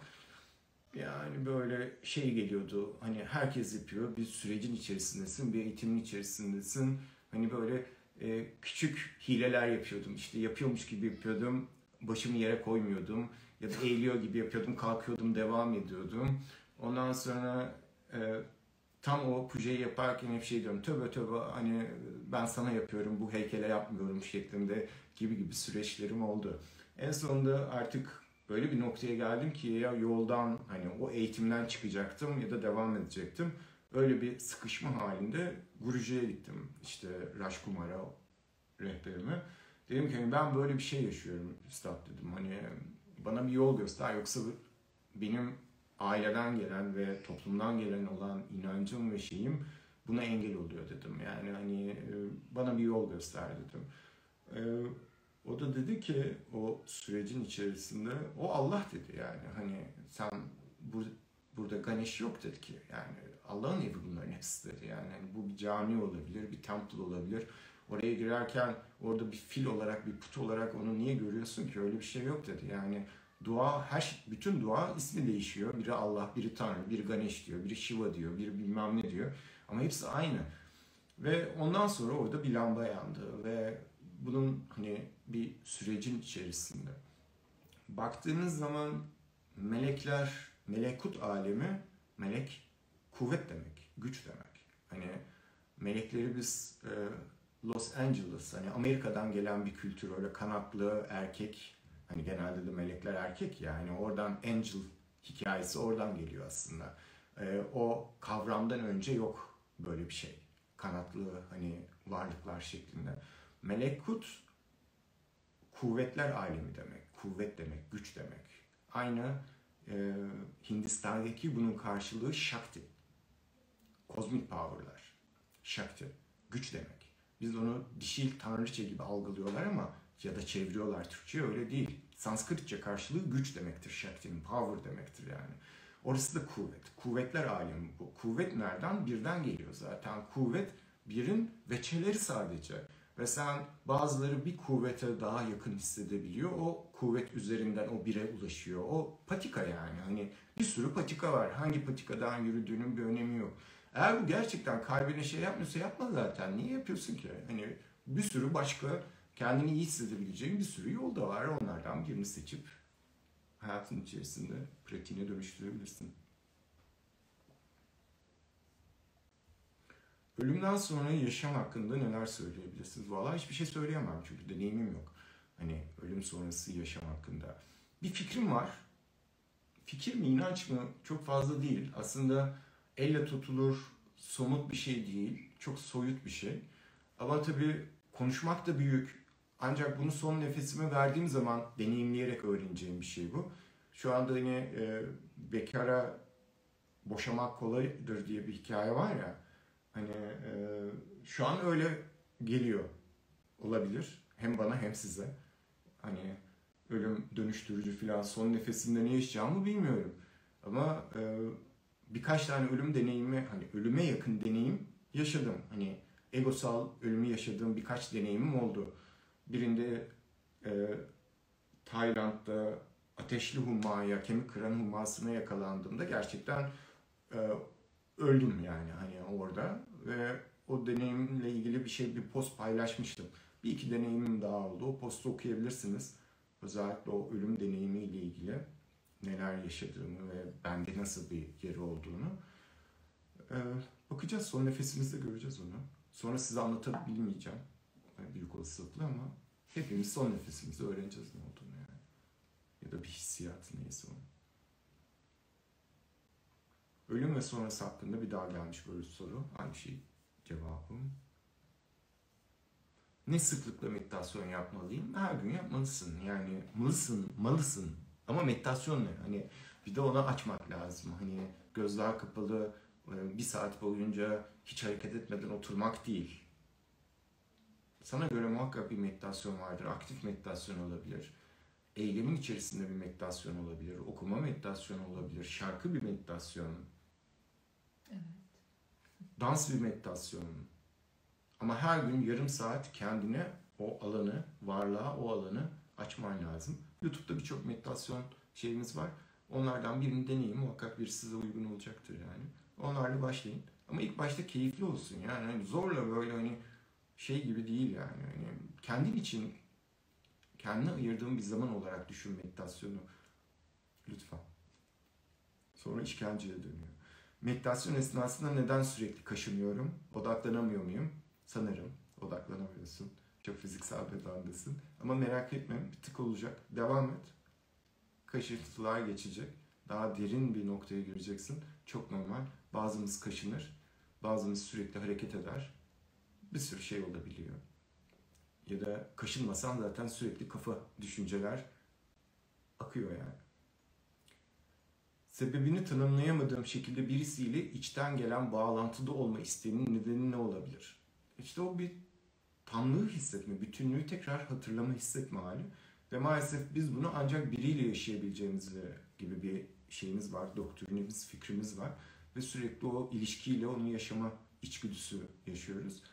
yani böyle şey geliyordu. Hani herkes yapıyor. Bir sürecin içerisindesin bir eğitimin içerisindesin. Hani böyle e, küçük hileler yapıyordum. İşte yapıyormuş gibi yapıyordum başımı yere koymuyordum. Ya da eğiliyor gibi yapıyordum kalkıyordum devam ediyordum. Ondan sonra e, tam o pujeyi yaparken hep şey diyorum tövbe tövbe hani ben sana yapıyorum bu heykele yapmıyorum şeklinde gibi gibi süreçlerim oldu. En sonunda artık böyle bir noktaya geldim ki ya yoldan hani o eğitimden çıkacaktım ya da devam edecektim. Öyle bir sıkışma halinde Guruji'ye gittim. İşte Rajkumar'a rehberime. Dedim ki hani ben böyle bir şey yaşıyorum üstad dedim. Hani bana bir yol göster yoksa benim aileden gelen ve toplumdan gelen olan inancım ve şeyim buna engel oluyor dedim. Yani hani bana bir yol göster dedim. O da dedi ki o sürecin içerisinde o Allah dedi yani. Hani sen bur burada Ganesh yok dedi ki. Yani Allah'ın evi bunların hepsi dedi. Yani hani bu bir cami olabilir bir temple olabilir. Oraya girerken orada bir fil olarak bir put olarak onu niye görüyorsun ki? Öyle bir şey yok dedi. Yani dua her şey, bütün dua ismi değişiyor biri Allah biri Tanrı biri Ganesh diyor biri Shiva diyor biri bilmem ne diyor ama hepsi aynı ve ondan sonra orada bir lamba yandı ve bunun hani bir sürecin içerisinde. Baktığınız zaman melekler, melekut alemi, melek kuvvet demek, güç demek. Hani melekleri biz e, Los Angeles, hani Amerika'dan gelen bir kültür öyle kanatlı erkek, hani genelde de melekler erkek ya, hani oradan angel hikayesi oradan geliyor aslında. E, o kavramdan önce yok böyle bir şey. Kanatlı hani varlıklar şeklinde. Melekut kuvvetler alemi demek, kuvvet demek, güç demek. Aynı e, Hindistan'daki bunun karşılığı Shakti. Kozmik power'lar. Shakti, güç demek. Biz onu dişil tanrıça gibi algılıyorlar ama ya da çeviriyorlar Türkçe öyle değil. Sanskritçe karşılığı güç demektir Shakti'nin, power demektir yani. Orası da kuvvet. Kuvvetler alemi bu. Kuvvet nereden? Birden geliyor zaten. Kuvvet birin veçeleri sadece. Ve sen bazıları bir kuvvete daha yakın hissedebiliyor. O kuvvet üzerinden o bire ulaşıyor. O patika yani. Hani bir sürü patika var. Hangi patikadan yürüdüğünün bir önemi yok. Eğer bu gerçekten kalbine şey yapmıyorsa yapma zaten. Niye yapıyorsun ki? Hani bir sürü başka kendini iyi hissedebileceğin bir sürü yol da var. Onlardan birini seçip hayatın içerisinde pratiğine dönüştürebilirsin. Ölümden sonra yaşam hakkında neler söyleyebilirsiniz? Valla hiçbir şey söyleyemem çünkü deneyimim yok. Hani ölüm sonrası yaşam hakkında. Bir fikrim var. Fikir mi, inanç mı? Çok fazla değil. Aslında elle tutulur, somut bir şey değil. Çok soyut bir şey. Ama tabii konuşmak da büyük. Ancak bunu son nefesime verdiğim zaman deneyimleyerek öğreneceğim bir şey bu. Şu anda yine e, bekara boşamak kolaydır diye bir hikaye var ya Hani e, şu an öyle geliyor olabilir. Hem bana hem size. Hani ölüm dönüştürücü falan son nefesimde ne yaşayacağımı bilmiyorum. Ama e, birkaç tane ölüm deneyimi hani ölüme yakın deneyim yaşadım. Hani egosal ölümü yaşadığım birkaç deneyimim oldu. Birinde e, Tayland'da ateşli hummaya, kemik kıran hummasına yakalandığımda gerçekten e, öldüm yani hani orada ve o deneyimle ilgili bir şey bir post paylaşmıştım. Bir iki deneyimim daha oldu. O postu okuyabilirsiniz. Özellikle o ölüm deneyimiyle ilgili neler yaşadığımı ve bende nasıl bir yeri olduğunu. Ee, bakacağız. Son nefesimizde göreceğiz onu. Sonra size anlatabilmeyeceğim. Büyük olasılıkla ama hepimiz son nefesimizde öğreneceğiz ne olduğunu yani. Ya da bir hissiyat neyse onu. Ölüm ve sonrası hakkında bir daha gelmiş böyle soru. Aynı şey cevabım. Ne sıklıkla meditasyon yapmalıyım? Her gün yapmalısın. Yani malısın, malısın. Ama meditasyon ne? Hani bir de ona açmak lazım. Hani gözler kapalı e, bir saat boyunca hiç hareket etmeden oturmak değil. Sana göre muhakkak bir meditasyon vardır. Aktif meditasyon olabilir. Eylemin içerisinde bir meditasyon olabilir. Okuma meditasyonu olabilir. Şarkı bir meditasyon Evet. Dans bir meditasyon. Ama her gün yarım saat kendine o alanı, varlığa o alanı açman lazım. YouTube'da birçok meditasyon şeyimiz var. Onlardan birini deneyin. Muhakkak bir size uygun olacaktır yani. Onlarla başlayın. Ama ilk başta keyifli olsun yani. Hani zorla böyle hani şey gibi değil yani. Hani kendin için kendine ayırdığın bir zaman olarak düşün meditasyonu. Lütfen. Sonra işkenceye dönüyor. Meditasyon esnasında neden sürekli kaşınıyorum? Odaklanamıyor muyum? Sanırım odaklanamıyorsun. Çok fiziksel bedendesin. Ama merak etme bir tık olacak. Devam et. Kaşıntılar geçecek. Daha derin bir noktaya gireceksin. Çok normal. Bazımız kaşınır. Bazımız sürekli hareket eder. Bir sürü şey olabiliyor. Ya da kaşınmasan zaten sürekli kafa düşünceler akıyor yani. Sebebini tanımlayamadığım şekilde birisiyle içten gelen bağlantıda olma isteğinin nedeni ne olabilir? İşte o bir tamlığı hissetme, bütünlüğü tekrar hatırlama hissetme hali. Ve maalesef biz bunu ancak biriyle yaşayabileceğimiz gibi bir şeyimiz var, doktrinimiz, fikrimiz var. Ve sürekli o ilişkiyle onu yaşama içgüdüsü yaşıyoruz.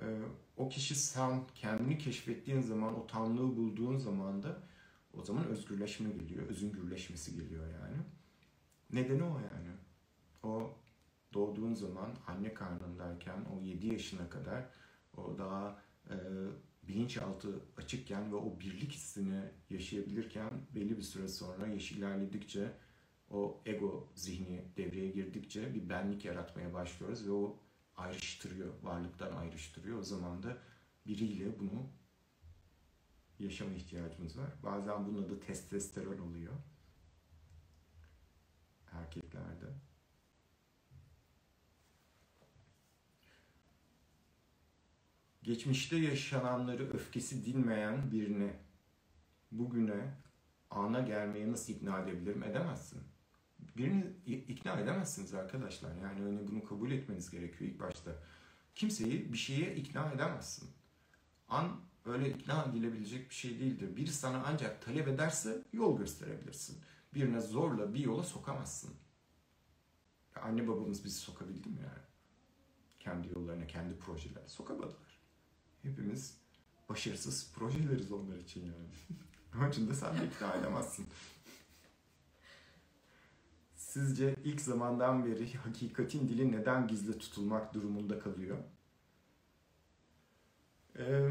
Ee, o kişi sen kendini keşfettiğin zaman, o tamlığı bulduğun zaman da o zaman özgürleşme geliyor, özüngürleşmesi geliyor yani. Nedeni o yani. O doğduğun zaman anne karnındayken o 7 yaşına kadar o daha e, bilinçaltı açıkken ve o birlik hissini yaşayabilirken belli bir süre sonra yaş ilerledikçe o ego zihni devreye girdikçe bir benlik yaratmaya başlıyoruz ve o ayrıştırıyor, varlıktan ayrıştırıyor. O zaman da biriyle bunu yaşama ihtiyacımız var. Bazen bunun adı testosteron oluyor erkeklerde. Geçmişte yaşananları öfkesi dinmeyen birine bugüne ana gelmeye nasıl ikna edebilirim? Edemezsin. Birini ikna edemezsiniz arkadaşlar. Yani öyle bunu kabul etmeniz gerekiyor ilk başta. Kimseyi bir şeye ikna edemezsin. An öyle ikna edilebilecek bir şey değildir. Biri sana ancak talep ederse yol gösterebilirsin birine zorla bir yola sokamazsın. Anne babamız bizi sokabildi mi yani? Kendi yollarına, kendi projelerine sokamadılar. Hepimiz başarısız projeleriz onlar için yani. Onun için de sen de ikna edemezsin. Sizce ilk zamandan beri hakikatin dili neden gizli tutulmak durumunda kalıyor? Ee,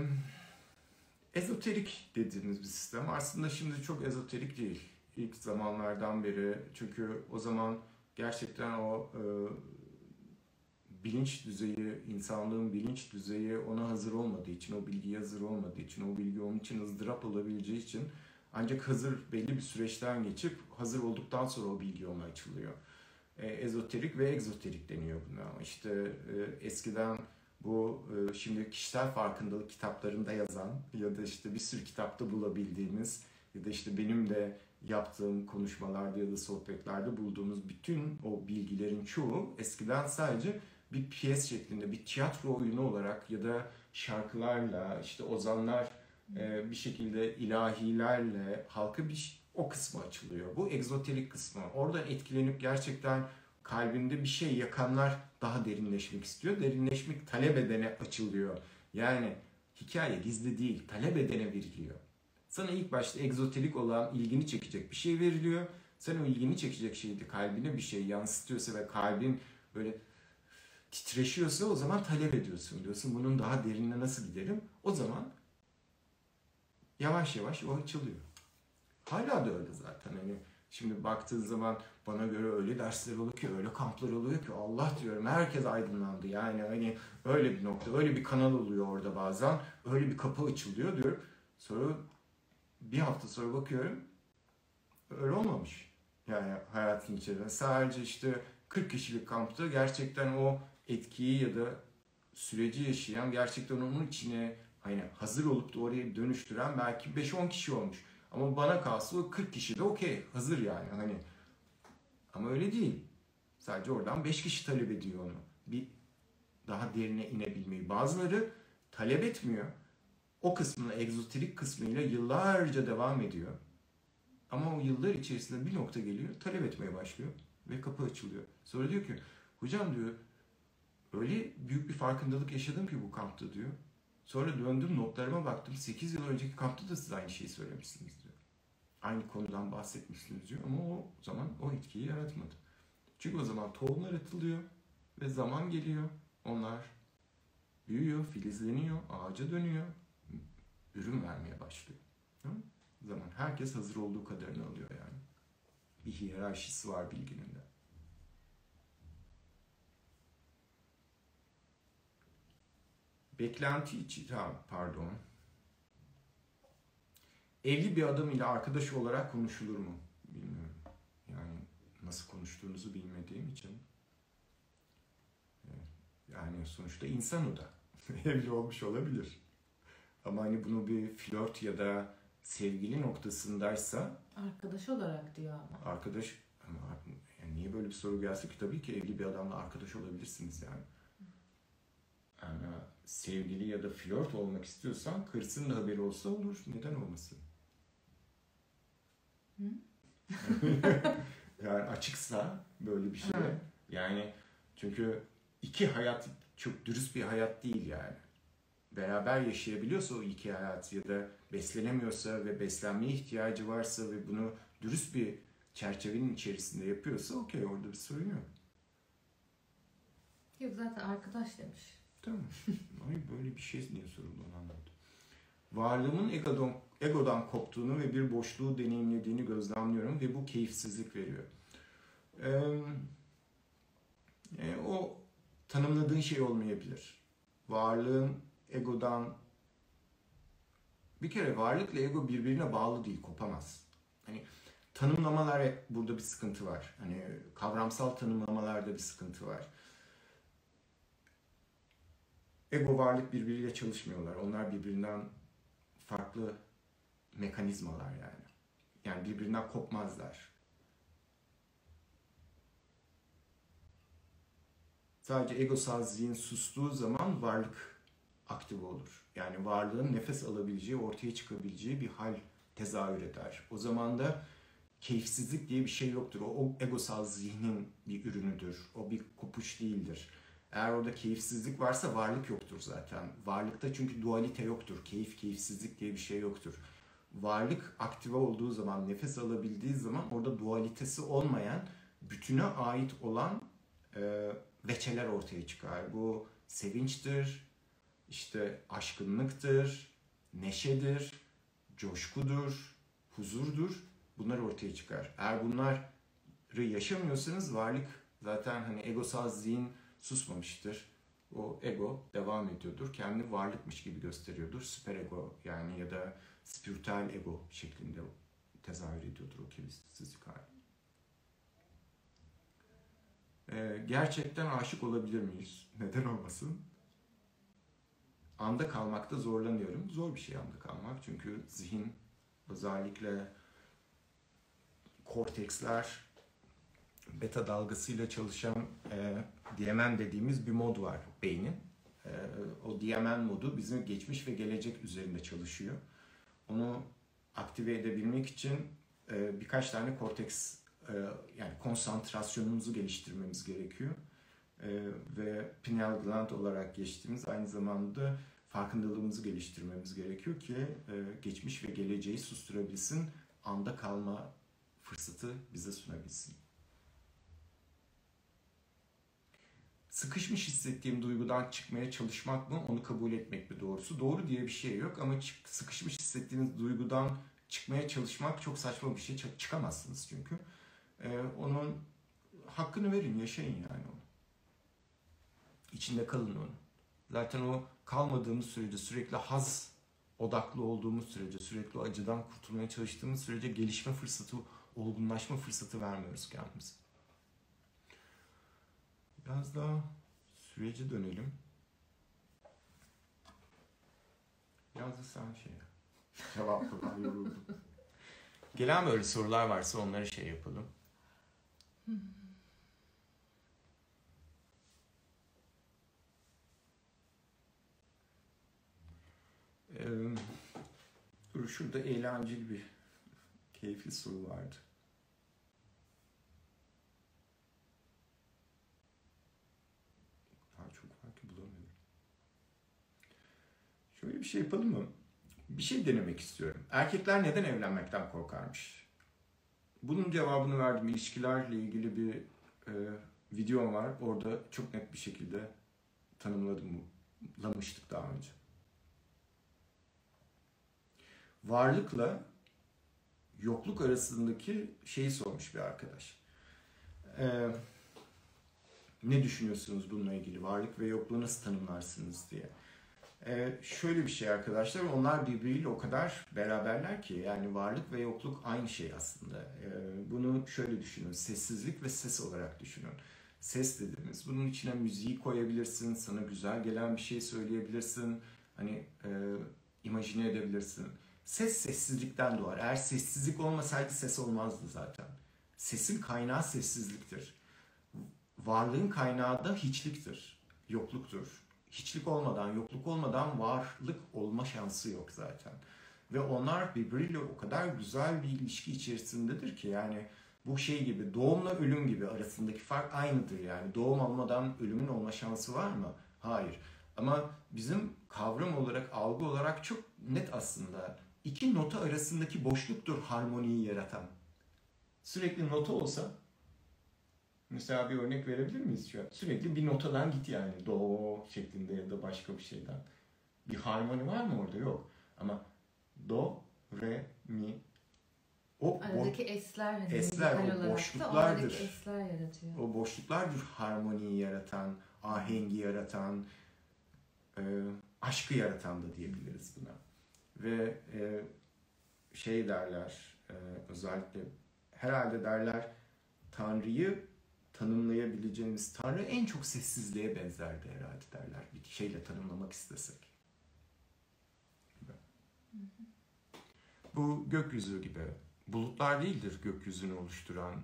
ezoterik dediğimiz bir sistem aslında şimdi çok ezoterik değil ilk zamanlardan beri. Çünkü o zaman gerçekten o e, bilinç düzeyi, insanlığın bilinç düzeyi ona hazır olmadığı için, o bilgiye hazır olmadığı için, o bilgi onun için ızdırap olabileceği için ancak hazır belli bir süreçten geçip hazır olduktan sonra o bilgi ona açılıyor. E, ezoterik ve egzoterik deniyor buna. İşte e, eskiden bu e, şimdi kişisel farkındalık kitaplarında yazan ya da işte bir sürü kitapta bulabildiğimiz ya da işte benim de yaptığım konuşmalarda ya da sohbetlerde bulduğumuz bütün o bilgilerin çoğu eskiden sadece bir piyes şeklinde bir tiyatro oyunu olarak ya da şarkılarla işte ozanlar bir şekilde ilahilerle halka bir o kısmı açılıyor. Bu egzoterik kısmı. Oradan etkilenip gerçekten kalbinde bir şey yakanlar daha derinleşmek istiyor. Derinleşmek talep edene açılıyor. Yani hikaye gizli değil, talep edene veriliyor. Sana ilk başta egzoterik olan ilgini çekecek bir şey veriliyor. Sen o ilgini çekecek şeydi kalbine bir şey yansıtıyorsa ve kalbin böyle titreşiyorsa o zaman talep ediyorsun diyorsun. Bunun daha derinine nasıl giderim? O zaman yavaş yavaş o açılıyor. Hala da öyle zaten. Hani şimdi baktığın zaman bana göre öyle dersler oluyor ki, öyle kamplar oluyor ki Allah diyorum herkes aydınlandı. Yani hani öyle bir nokta, öyle bir kanal oluyor orada bazen. Öyle bir kapı açılıyor diyorum. Sonra bir hafta sonra bakıyorum öyle olmamış. Yani hayatın içerisinde. Sadece işte 40 kişilik kampta gerçekten o etkiyi ya da süreci yaşayan, gerçekten onun içine hani hazır olup da oraya dönüştüren belki 5-10 kişi olmuş. Ama bana kalsa o 40 kişi de okey, hazır yani hani. Ama öyle değil. Sadece oradan 5 kişi talep ediyor onu. Bir daha derine inebilmeyi. Bazıları talep etmiyor o kısmına, egzoterik kısmıyla yıllarca devam ediyor. Ama o yıllar içerisinde bir nokta geliyor, talep etmeye başlıyor ve kapı açılıyor. Sonra diyor ki, hocam diyor, öyle büyük bir farkındalık yaşadım ki bu kampta diyor. Sonra döndüm notlarıma baktım. 8 yıl önceki kampta da siz aynı şeyi söylemişsiniz diyor. Aynı konudan bahsetmişsiniz diyor ama o zaman o etkiyi yaratmadı. Çünkü o zaman tohumlar atılıyor ve zaman geliyor. Onlar büyüyor, filizleniyor, ağaca dönüyor, ürün vermeye başlıyor. Hı? Zaman herkes hazır olduğu kadarını alıyor yani. Bir hiyerarşisi var bilginin de. Beklenti için, ha, pardon. Evli bir adam ile arkadaş olarak konuşulur mu? Bilmiyorum. Yani nasıl konuştuğunuzu bilmediğim için. Yani sonuçta insan o da. Evli olmuş olabilir. Ama hani bunu bir flört ya da sevgili noktasındaysa Arkadaş olarak diyor ama. arkadaş ama yani niye böyle bir soru gelse ki tabii ki evli bir adamla arkadaş olabilirsiniz yani. Sevgili ya da flört olmak istiyorsan karısının da haberi olsa olur. Neden olmasın? Hı? yani açıksa böyle bir şey. Yani çünkü iki hayat çok dürüst bir hayat değil yani. Beraber yaşayabiliyorsa o iki hayat ya da beslenemiyorsa ve beslenmeye ihtiyacı varsa ve bunu dürüst bir çerçevenin içerisinde yapıyorsa okey orada bir sorun yok. Yok zaten arkadaş demiş. Tamam. Ay böyle bir şey niye soruldu onu anlamadım. Varlığımın egodan, egodan koptuğunu ve bir boşluğu deneyimlediğini gözlemliyorum ve bu keyifsizlik veriyor. Ee, e, o tanımladığın şey olmayabilir. Varlığın egodan bir kere varlıkla ego birbirine bağlı değil, kopamaz. Hani tanımlamalar burada bir sıkıntı var. Hani kavramsal tanımlamalarda bir sıkıntı var. Ego varlık birbiriyle çalışmıyorlar. Onlar birbirinden farklı mekanizmalar yani. Yani birbirinden kopmazlar. Sadece egosal zihin sustuğu zaman varlık aktif olur. Yani varlığın nefes alabileceği, ortaya çıkabileceği bir hal tezahür eder. O zaman da keyifsizlik diye bir şey yoktur. O, o egosal zihnin bir ürünüdür. O bir kopuş değildir. Eğer orada keyifsizlik varsa varlık yoktur zaten. Varlıkta çünkü dualite yoktur. Keyif, keyifsizlik diye bir şey yoktur. Varlık aktive olduğu zaman, nefes alabildiği zaman orada dualitesi olmayan, bütüne ait olan e, veçeler ortaya çıkar. Bu sevinçtir, işte aşkınlıktır, neşedir, coşkudur, huzurdur. Bunlar ortaya çıkar. Eğer bunları yaşamıyorsanız varlık zaten hani egosal zihin susmamıştır. O ego devam ediyordur. Kendini varlıkmış gibi gösteriyordur. Süper ego yani ya da spiritüel ego şeklinde tezahür ediyordur o keyifsizlik hali. Ee, gerçekten aşık olabilir miyiz? Neden olmasın? Anda kalmakta zorlanıyorum. Zor bir şey anda kalmak. Çünkü zihin özellikle korteksler beta dalgasıyla çalışan e, DMN dediğimiz bir mod var beynin. E, o DMN modu bizim geçmiş ve gelecek üzerinde çalışıyor. Onu aktive edebilmek için e, birkaç tane korteks e, yani konsantrasyonumuzu geliştirmemiz gerekiyor. E, ve pineal gland olarak geçtiğimiz aynı zamanda farkındalığımızı geliştirmemiz gerekiyor ki geçmiş ve geleceği susturabilsin, anda kalma fırsatı bize sunabilsin. Sıkışmış hissettiğim duygudan çıkmaya çalışmak mı, onu kabul etmek mi doğrusu? Doğru diye bir şey yok ama sıkışmış hissettiğiniz duygudan çıkmaya çalışmak çok saçma bir şey. Çıkamazsınız çünkü. Ee, onun hakkını verin, yaşayın yani onu. İçinde kalın onu. Zaten o kalmadığımız sürece, sürekli haz odaklı olduğumuz sürece, sürekli acıdan kurtulmaya çalıştığımız sürece gelişme fırsatı, olgunlaşma fırsatı vermiyoruz kendimize. Biraz daha sürece dönelim. Da sen şey cevapla ben yoruldum. Gelen böyle sorular varsa onları şey yapalım. Ee, dur şurada eğlenceli bir keyifli soru vardı. Şöyle bir şey yapalım mı? Bir şey denemek istiyorum. Erkekler neden evlenmekten korkarmış? Bunun cevabını verdim. İlişkilerle ilgili bir e, videom var. Orada çok net bir şekilde tanımladım, daha önce. Varlıkla yokluk arasındaki şeyi sormuş bir arkadaş. Ee, ne düşünüyorsunuz bununla ilgili? Varlık ve yokluğu nasıl tanımlarsınız diye. Ee, şöyle bir şey arkadaşlar, onlar birbiriyle o kadar beraberler ki yani varlık ve yokluk aynı şey aslında. Ee, bunu şöyle düşünün, sessizlik ve ses olarak düşünün. Ses dediğimiz, bunun içine müziği koyabilirsin, sana güzel gelen bir şey söyleyebilirsin, hani e, imajine edebilirsin. Ses sessizlikten doğar. Eğer sessizlik olmasaydı ses olmazdı zaten. Sesin kaynağı sessizliktir. Varlığın kaynağı da hiçliktir, yokluktur hiçlik olmadan, yokluk olmadan varlık olma şansı yok zaten. Ve onlar birbiriyle o kadar güzel bir ilişki içerisindedir ki yani bu şey gibi doğumla ölüm gibi arasındaki fark aynıdır yani. Doğum olmadan ölümün olma şansı var mı? Hayır. Ama bizim kavram olarak, algı olarak çok net aslında. İki nota arasındaki boşluktur harmoniyi yaratan. Sürekli nota olsa Mesela bir örnek verebilir miyiz şu an? Sürekli bir notadan git yani. Do şeklinde ya da başka bir şeyden. Bir harmoni var mı orada? Yok. Ama do, re, mi. O aradaki esler, hani esler o boşluklardır. O esler yaratıyor. O boşluklardır harmoniyi yaratan, ahengi yaratan, e, aşkı yaratan da diyebiliriz buna. Ve e, şey derler, e, özellikle herhalde derler Tanrı'yı tanımlayabileceğimiz Tanrı en çok sessizliğe benzerdi herhalde derler. Bir şeyle tanımlamak istesek. Bu gökyüzü gibi. Bulutlar değildir gökyüzünü oluşturan.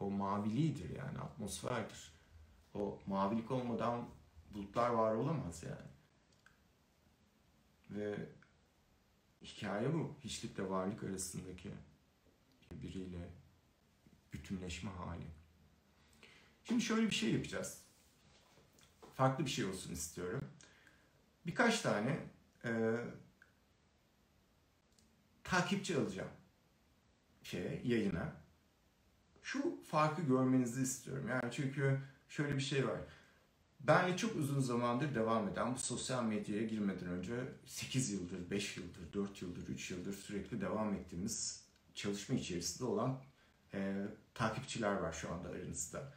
O maviliğidir yani atmosferdir. O mavilik olmadan bulutlar var olamaz yani. Ve hikaye bu. Hiçlikle varlık arasındaki birbiriyle bütünleşme hali. Şimdi şöyle bir şey yapacağız. Farklı bir şey olsun istiyorum. Birkaç tane e, takipçi alacağım şeye, yayına. Şu farkı görmenizi istiyorum. Yani çünkü şöyle bir şey var. Benle çok uzun zamandır devam eden bu sosyal medyaya girmeden önce 8 yıldır, 5 yıldır, 4 yıldır, 3 yıldır sürekli devam ettiğimiz çalışma içerisinde olan e, takipçiler var şu anda aranızda.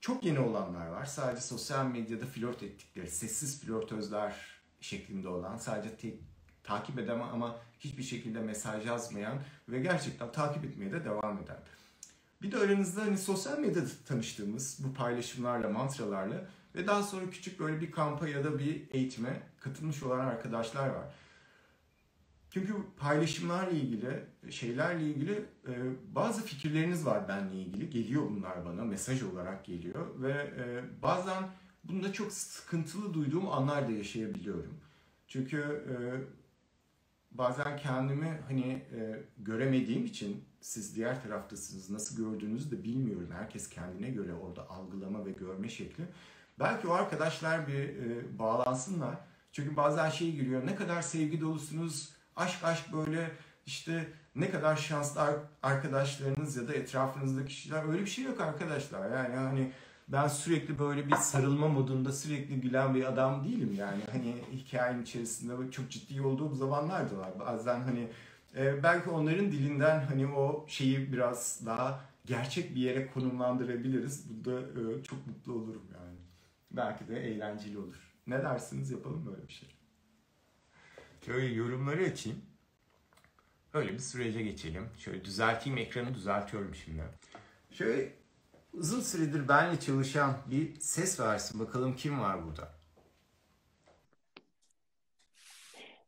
Çok yeni olanlar var. Sadece sosyal medyada flört ettikleri, sessiz flörtözler şeklinde olan, sadece te- takip edemem ama hiçbir şekilde mesaj yazmayan ve gerçekten takip etmeye de devam eden. Bir de aranızda hani sosyal medyada tanıştığımız bu paylaşımlarla, mantralarla ve daha sonra küçük böyle bir kampa ya da bir eğitime katılmış olan arkadaşlar var. Çünkü paylaşımlarla ilgili, şeylerle ilgili e, bazı fikirleriniz var benle ilgili. Geliyor bunlar bana, mesaj olarak geliyor. Ve e, bazen bunda çok sıkıntılı duyduğum anlar da yaşayabiliyorum. Çünkü e, bazen kendimi hani e, göremediğim için siz diğer taraftasınız. Nasıl gördüğünüzü de bilmiyorum. Herkes kendine göre orada algılama ve görme şekli. Belki o arkadaşlar bir e, bağlansınlar. Çünkü bazen şey geliyor. Ne kadar sevgi dolusunuz, Aşk aşk böyle işte ne kadar şanslı arkadaşlarınız ya da etrafınızdaki kişiler öyle bir şey yok arkadaşlar. Yani hani ben sürekli böyle bir sarılma modunda sürekli gülen bir adam değilim yani. Hani hikayenin içerisinde çok ciddi olduğum zamanlar da var. Bazen hani e, belki onların dilinden hani o şeyi biraz daha gerçek bir yere konumlandırabiliriz. Bunda e, çok mutlu olurum yani. Belki de eğlenceli olur. Ne dersiniz yapalım böyle bir şey. Şöyle yorumları açayım. Öyle bir sürece geçelim. Şöyle düzelteyim ekranı düzeltiyorum şimdi. Şöyle uzun süredir benle çalışan bir ses versin. Bakalım kim var burada?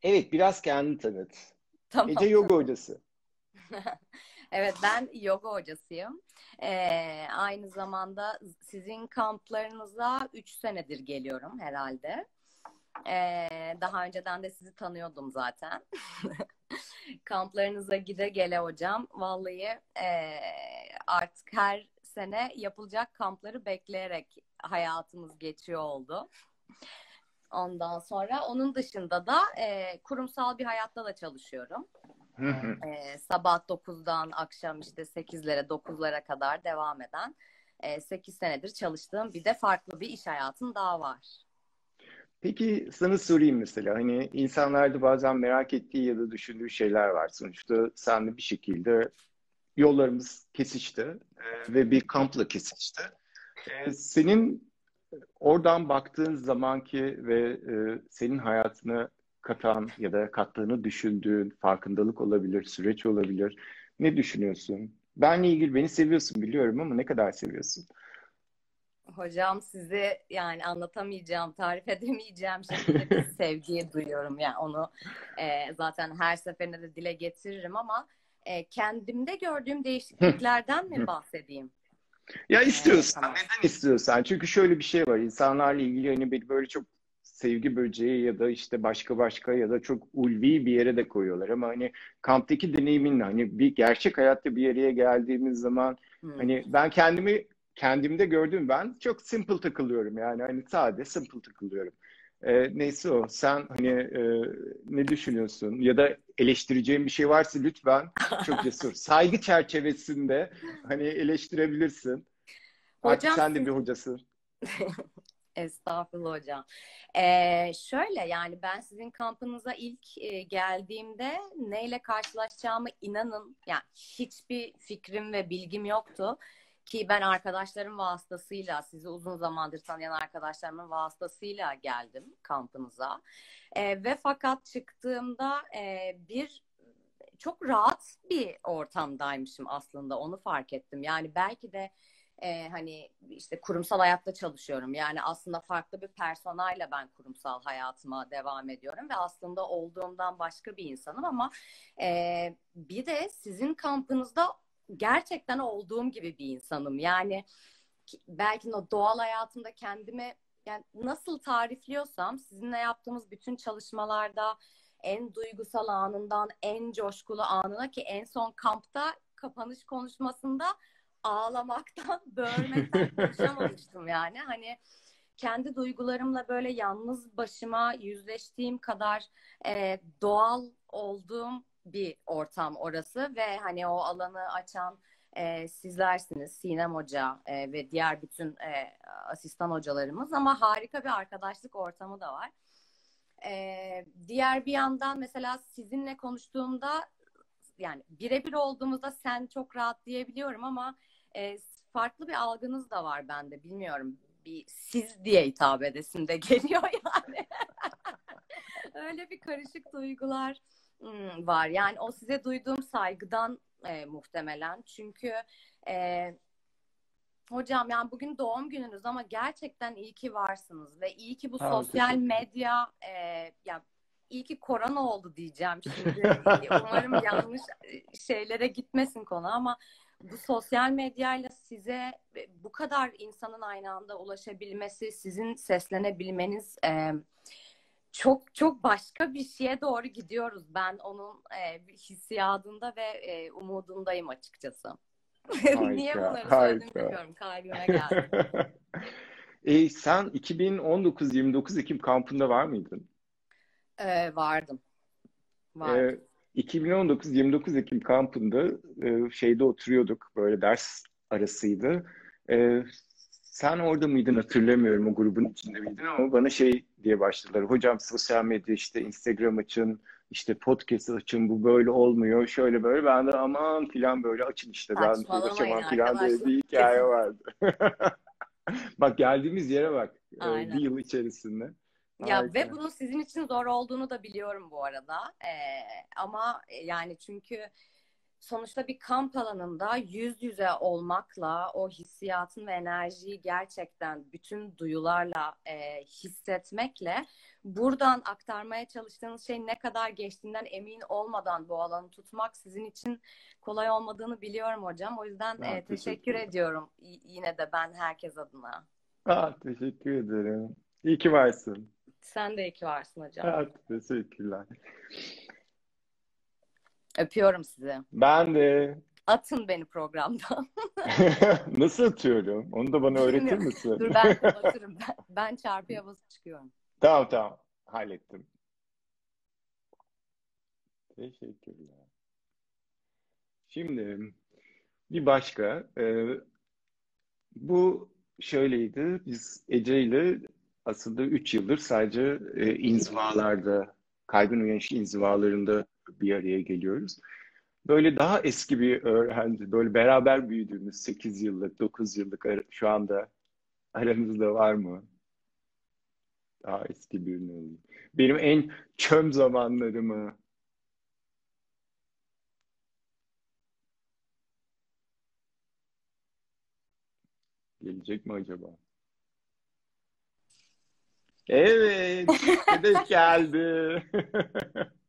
Evet biraz kendini tanıt. Tamam. Ece yoga hocası. evet ben yoga hocasıyım. Ee, aynı zamanda sizin kamplarınıza 3 senedir geliyorum herhalde. Ee, daha önceden de sizi tanıyordum zaten. Kamplarınıza gide gele hocam. Vallahi e, artık her sene yapılacak kampları bekleyerek hayatımız geçiyor oldu. Ondan sonra onun dışında da e, kurumsal bir hayatta da çalışıyorum. E, sabah 9'dan akşam işte 8'lere 9'lara kadar devam eden e, 8 senedir çalıştığım bir de farklı bir iş hayatım daha var. Peki sana sorayım mesela hani insanlarda bazen merak ettiği ya da düşündüğü şeyler var. Sonuçta sen de bir şekilde yollarımız kesişti e, ve bir kampla kesişti. E, senin oradan baktığın zamanki ve e, senin hayatına katan ya da kattığını düşündüğün farkındalık olabilir, süreç olabilir. Ne düşünüyorsun? Benle ilgili beni seviyorsun biliyorum ama ne kadar seviyorsun? Hocam sizi yani anlatamayacağım, tarif edemeyeceğim şekilde bir sevgiyi duyuyorum. Yani onu e, zaten her seferinde de dile getiririm ama e, kendimde gördüğüm değişikliklerden mi bahsedeyim? Ya istiyorsan, tamam. neden istiyorsan? Çünkü şöyle bir şey var. İnsanlarla ilgili hani beni böyle çok sevgi böceği ya da işte başka başka ya da çok ulvi bir yere de koyuyorlar. Ama hani kamptaki deneyiminle hani bir gerçek hayatta bir yere geldiğimiz zaman Hmm. hani ben kendimi kendimde gördüğüm ben çok simple takılıyorum yani hani sade simple takılıyorum. Ee, neyse o. Sen hani e, ne düşünüyorsun? Ya da eleştireceğin bir şey varsa lütfen çok cesur. Saygı çerçevesinde hani eleştirebilirsin. Artık Hocam sen de bir hocasın. Estağfurullah hocam. Ee, şöyle yani ben sizin kampınıza ilk e, geldiğimde neyle karşılaşacağımı inanın yani hiçbir fikrim ve bilgim yoktu. Ki ben arkadaşlarım vasıtasıyla sizi uzun zamandır tanıyan arkadaşlarımın vasıtasıyla geldim kampınıza. Ee, ve fakat çıktığımda e, bir çok rahat bir ortamdaymışım aslında onu fark ettim. Yani belki de e, hani işte kurumsal hayatta çalışıyorum. Yani aslında farklı bir personayla ben kurumsal hayatıma devam ediyorum ve aslında olduğumdan başka bir insanım ama e, bir de sizin kampınızda gerçekten olduğum gibi bir insanım. Yani ki- belki o doğal hayatımda kendimi yani nasıl tarifliyorsam sizinle yaptığımız bütün çalışmalarda en duygusal anından en coşkulu anına ki en son kampta kapanış konuşmasında ağlamaktan, böğürmekten konuşamamıştım yani. Hani kendi duygularımla böyle yalnız başıma yüzleştiğim kadar e, doğal olduğum bir ortam orası ve hani o alanı açan e, sizlersiniz Sinem Hoca e, ve diğer bütün e, asistan hocalarımız. Ama harika bir arkadaşlık ortamı da var. E, diğer bir yandan mesela sizinle konuştuğumda yani birebir olduğumuzda sen çok rahat diyebiliyorum ama e, farklı bir algınız da var bende. Bilmiyorum bir siz diye hitap edesim de geliyor yani. Öyle bir karışık duygular var. Yani o size duyduğum saygıdan e, muhtemelen. Çünkü e, hocam yani bugün doğum gününüz ama gerçekten iyi ki varsınız ve iyi ki bu Aa, sosyal medya e, ya iyi ki korona oldu diyeceğim şimdi. Umarım yanlış şeylere gitmesin konu ama bu sosyal medyayla size bu kadar insanın aynı anda ulaşabilmesi, sizin seslenebilmeniz e, çok çok başka bir şeye doğru gidiyoruz. Ben onun e, hissiyatında ve e, umudundayım açıkçası. Niye bunları söyledim bilmiyorum. Kalbime geldi. E, sen 2019-29 Ekim kampında var mıydın? E, vardım. Vardım. E, 2019-29 Ekim kampında e, şeyde oturuyorduk böyle ders arasıydı. E, sen orada mıydın hatırlamıyorum o grubun içinde miydin ama bana şey diye başladılar. Hocam sosyal medya işte Instagram açın, işte podcast açın bu böyle olmuyor şöyle böyle. Ben de aman filan böyle açın işte ben uğraşamam filan diye bir hikaye vardı. Bak geldiğimiz yere bak. E, Aynen. bir yıl içerisinde. Ya Harika. ve bunun sizin için zor olduğunu da biliyorum bu arada. Ee, ama yani çünkü sonuçta bir kamp alanında yüz yüze olmakla o hissiyatın ve enerjiyi gerçekten bütün duyularla e, hissetmekle buradan aktarmaya çalıştığınız şey ne kadar geçtiğinden emin olmadan bu alanı tutmak sizin için kolay olmadığını biliyorum hocam. O yüzden Ha, e, teşekkür teşekkürler. ediyorum yine de ben herkes adına. Aa, teşekkür ederim. İyi ki varsın. Sen de iyi ki varsın hocam. Aa, teşekkürler. Öpüyorum sizi. Ben de. Atın beni programdan. Nasıl atıyorum? Onu da bana öğretir Bilmiyorum. misin? Dur ben kapatırım. Ben, ben çarpıya basıp çıkıyorum. Tamam tamam. Hallettim. Teşekkürler. Şimdi bir başka. e, bu şöyleydi. Biz Ece ile aslında 3 yıldır sadece e, inzivalarda, kaygın uyanış inzivalarında bir araya geliyoruz. Böyle daha eski bir öğrenci, böyle beraber büyüdüğümüz 8 yıllık, 9 yıllık şu anda aranızda var mı? Daha eski birini alayım. Benim en çöm zamanlarımı gelecek mi acaba? Evet, Sedef geldi.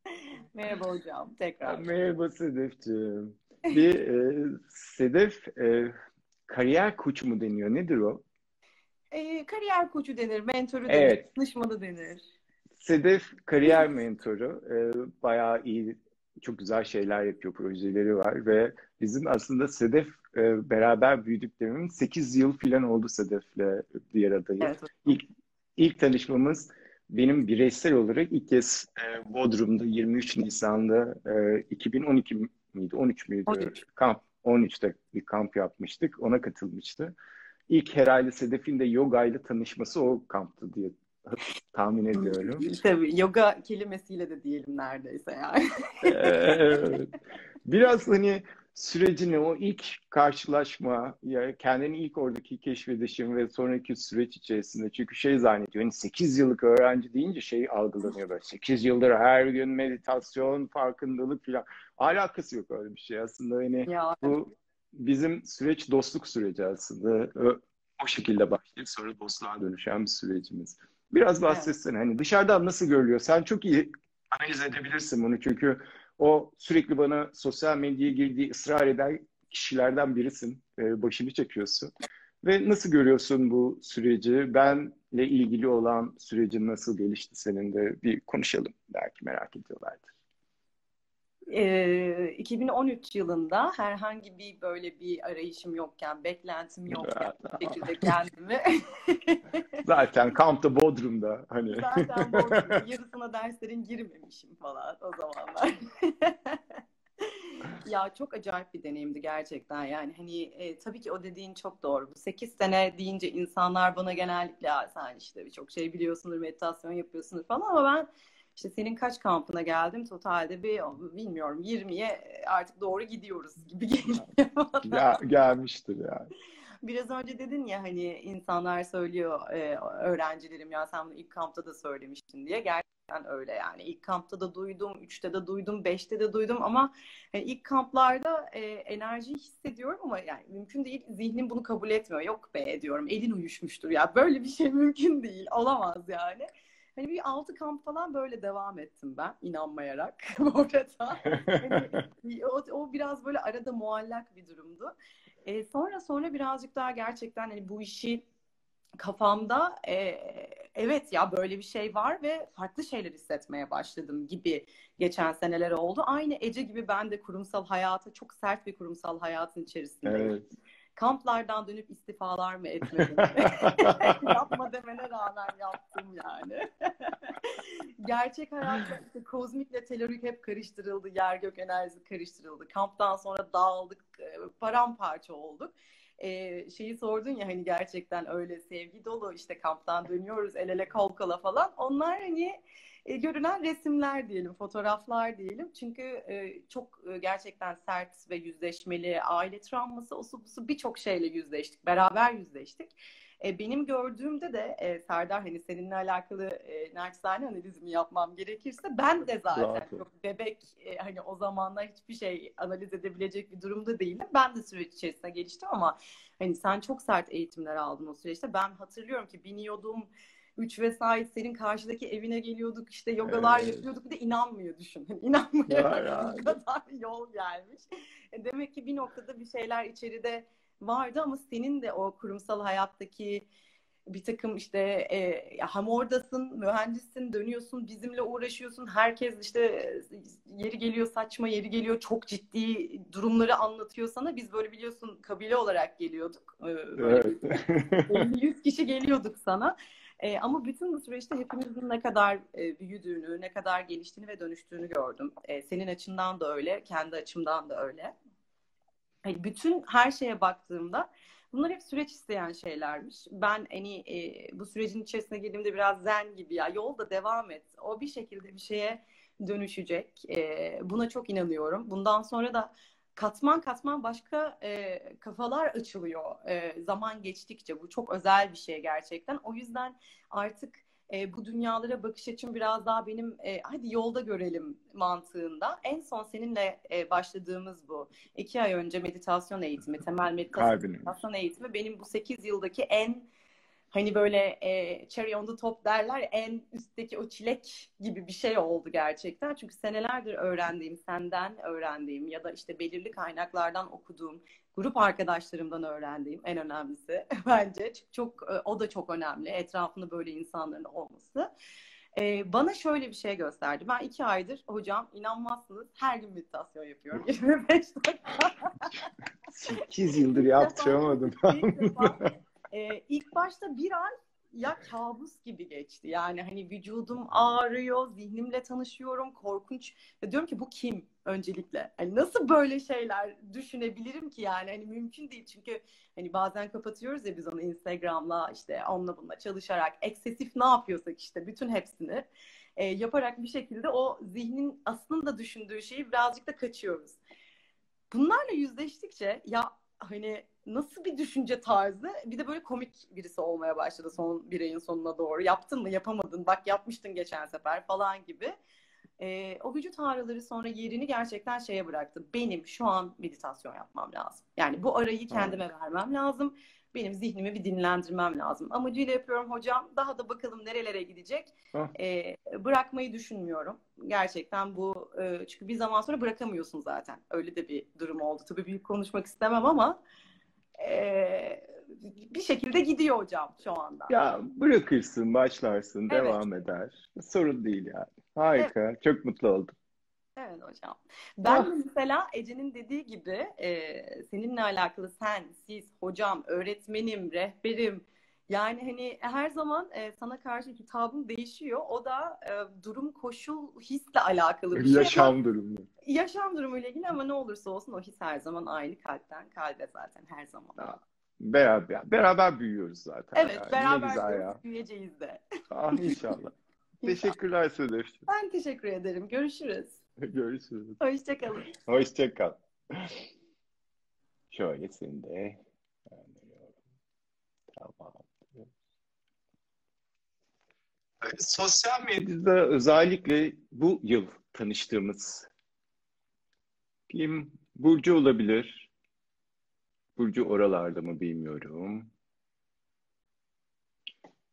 Merhaba hocam tekrar. Merhaba Sedefciğim. Bir e, Sedef e, kariyer koçu mu deniyor? Nedir o? Ee, kariyer koçu denir, mentoru denir, Evet. danışmanı denir. Sedef kariyer mentoru. E, bayağı iyi, çok güzel şeyler yapıyor, projeleri var ve bizim aslında Sedef e, beraber büyüdüklerimin 8 yıl falan oldu Sedef'le bir aradayız. Evet. İlk, ilk tanışmamız benim bireysel olarak ilk kez e, Bodrum'da 23 Nisan'da e, 2012 miydi? 13 müydü? 13. Kamp. 13'te bir kamp yapmıştık. Ona katılmıştı. İlk herhalde Sedef'in de yoga ile tanışması o kamptı diye tahmin ediyorum. Tabii yoga kelimesiyle de diyelim neredeyse yani. Evet. Biraz hani sürecini, o ilk karşılaşma, ya kendini ilk oradaki keşfedişin ve sonraki süreç içerisinde çünkü şey zannediyor, hani 8 yıllık öğrenci deyince şey algılanıyor böyle 8 yıldır her gün meditasyon, farkındalık falan. Alakası yok öyle bir şey aslında hani Ya bu bizim süreç dostluk süreci aslında. O şekilde başlayıp sonra dostluğa dönüşen bir sürecimiz. Biraz bahsetsene hani dışarıdan nasıl görülüyor? Sen çok iyi analiz edebilirsin bunu çünkü o sürekli bana sosyal medyaya girdiği ısrar eden kişilerden birisin. Ee, başını çekiyorsun. Ve nasıl görüyorsun bu süreci? Benle ilgili olan sürecin nasıl gelişti senin de bir konuşalım. Belki merak ediyorlardır. E, 2013 yılında herhangi bir böyle bir arayışım yokken, beklentim yokken bir şekilde kendimi Zaten kampta Bodrum'da hani zaten Bodrum'da yarısına derslerin girmemişim falan o zamanlar. Ya çok acayip bir deneyimdi gerçekten yani hani e, tabii ki o dediğin çok doğru. Bu 8 sene deyince insanlar bana genellikle "Aa, sen işte birçok şey biliyorsundur, meditasyon yapıyorsundur falan ama ben işte senin kaç kampına geldim totalde bir bilmiyorum 20'ye artık doğru gidiyoruz gibi geliyor. Gel- gelmiştir yani. Biraz önce dedin ya hani insanlar söylüyor e, öğrencilerim ya sen bunu ilk kampta da söylemiştin diye. Gerçekten öyle yani. İlk kampta da duydum, üçte de duydum, beşte de duydum ama hani ilk kamplarda e, enerjiyi hissediyorum ama yani mümkün değil. Zihnim bunu kabul etmiyor. Yok be diyorum. Elin uyuşmuştur ya. Böyle bir şey mümkün değil. Olamaz yani. Hani bir altı kamp falan böyle devam ettim ben inanmayarak orada. Hani o, o biraz böyle arada muallak bir durumdu. E, sonra sonra birazcık daha gerçekten hani bu işi kafamda e, evet ya böyle bir şey var ve farklı şeyler hissetmeye başladım gibi geçen seneler oldu. Aynı Ece gibi ben de kurumsal hayata çok sert bir kurumsal hayatın içerisindeyim. Evet. Kamplardan dönüp istifalar mı etmedim? Yapma demene rağmen yaptım yani. Gerçek hayatta işte kozmikle telorik hep karıştırıldı. Yer gök enerjisi karıştırıldı. Kamptan sonra dağıldık, e, paramparça olduk. Ee, şeyi sordun ya hani gerçekten öyle sevgi dolu işte kamptan dönüyoruz el ele kol kola falan. Onlar hani e, görünen resimler diyelim, fotoğraflar diyelim. Çünkü e, çok e, gerçekten sert ve yüzleşmeli aile travması, osu busu birçok şeyle yüzleştik, beraber yüzleştik. E, benim gördüğümde de e, Serdar hani seninle alakalı e, naçizane analizimi yapmam gerekirse ben de zaten Rahat çok bebek e, hani o zamanlar hiçbir şey analiz edebilecek bir durumda değildim. Ben de süreç içerisinde geliştim ama hani sen çok sert eğitimler aldın o süreçte. Ben hatırlıyorum ki biniyordum üç vesait senin karşıdaki evine geliyorduk işte yogalar Evet. yapıyorduk bir de inanmıyor düşün. İnanmıyor bu kadar yol gelmiş. E, Demek ki bir noktada bir şeyler içeride vardı ama senin de o kurumsal hayattaki bir takım işte e, hem oradasın, mühendissin, dönüyorsun, bizimle uğraşıyorsun. Herkes işte yeri geliyor saçma, yeri geliyor çok ciddi durumları anlatıyor sana. Biz böyle biliyorsun kabile olarak geliyorduk. Ee, böyle Evet. 50-100 kişi geliyorduk sana. E, ama bütün bu süreçte hepimizin ne kadar e, büyüdüğünü, ne kadar geliştiğini ve dönüştüğünü gördüm. E, senin açından da öyle, kendi açımdan da öyle. Yani bütün her şeye baktığımda bunlar hep süreç isteyen şeylermiş. Ben hani e, bu sürecin içerisine girdiğimde biraz zen gibi ya yolda devam et. O bir şekilde bir şeye dönüşecek. E, buna çok inanıyorum. Bundan sonra da katman katman başka e, kafalar açılıyor e, zaman geçtikçe. Bu çok özel bir şey gerçekten. O yüzden artık e, bu dünyalara bakış açım biraz daha benim e, hadi yolda görelim mantığında. En son seninle e, başladığımız bu. iki ay önce meditasyon eğitimi, temel meditasyon eğitimi benim bu sekiz yıldaki en hani böyle e, cherry on the top derler en üstteki o çilek gibi bir şey oldu gerçekten. Çünkü senelerdir öğrendiğim, senden öğrendiğim ya da işte belirli kaynaklardan okuduğum, grup arkadaşlarımdan öğrendiğim en önemlisi bence. Çok e, o da çok önemli. Etrafında böyle insanların olması. Ee, bana şöyle bir şey gösterdi. Ben iki aydır hocam inanmazsınız her gün meditasyon yapıyorum. 25 dakika. 8 yıldır yaptıramadım. Ee, ilk başta bir ay ya kabus gibi geçti. Yani hani vücudum ağrıyor, zihnimle tanışıyorum, korkunç. Ya diyorum ki bu kim öncelikle? Hani nasıl böyle şeyler düşünebilirim ki yani? Hani mümkün değil çünkü hani bazen kapatıyoruz ya biz onu Instagram'la işte onunla bununla çalışarak eksesif ne yapıyorsak işte bütün hepsini e, yaparak bir şekilde o zihnin aslında düşündüğü şeyi birazcık da kaçıyoruz. Bunlarla yüzleştikçe ya hani nasıl bir düşünce tarzı bir de böyle komik birisi olmaya başladı son bir ayın sonuna doğru. Yaptın mı yapamadın bak yapmıştın geçen sefer falan gibi. E, o vücut ağrıları sonra yerini gerçekten şeye bıraktı. Benim şu an meditasyon yapmam lazım. Yani bu arayı kendime vermem lazım. Benim zihnimi bir dinlendirmem lazım. Amacıyla yapıyorum hocam. Daha da bakalım nerelere gidecek. E, bırakmayı düşünmüyorum. Gerçekten bu e, çünkü bir zaman sonra bırakamıyorsun zaten. Öyle de bir durum oldu. Tabii büyük konuşmak istemem ama e, bir şekilde gidiyor hocam şu anda. Ya bırakırsın, başlarsın, evet. devam eder. Sorun değil yani. Harika. Evet. Çok mutlu oldum. Evet hocam. Ben ah. mesela Ece'nin dediği gibi e, seninle alakalı sen, siz, hocam, öğretmenim, rehberim, yani hani her zaman e, sana karşı hitabım değişiyor. O da e, durum, koşul, hisle alakalı bir şey. Yaşam durumu. Yaşam durumuyla ilgili ama ne olursa olsun o his her zaman aynı kalpten kalbe zaten her zaman. Ha, beraber, beraber büyüyoruz zaten. Evet yani. beraber büyüyeceğiz de. Ah inşallah. Teşekkürler Sedef. Ben teşekkür ederim. Görüşürüz. Görüşürüz. Hoşçakalın. Hoşçakal. Şöyle seni de Tamam. Sosyal medyada özellikle bu yıl tanıştığımız kim? Burcu olabilir. Burcu oralarda mı bilmiyorum.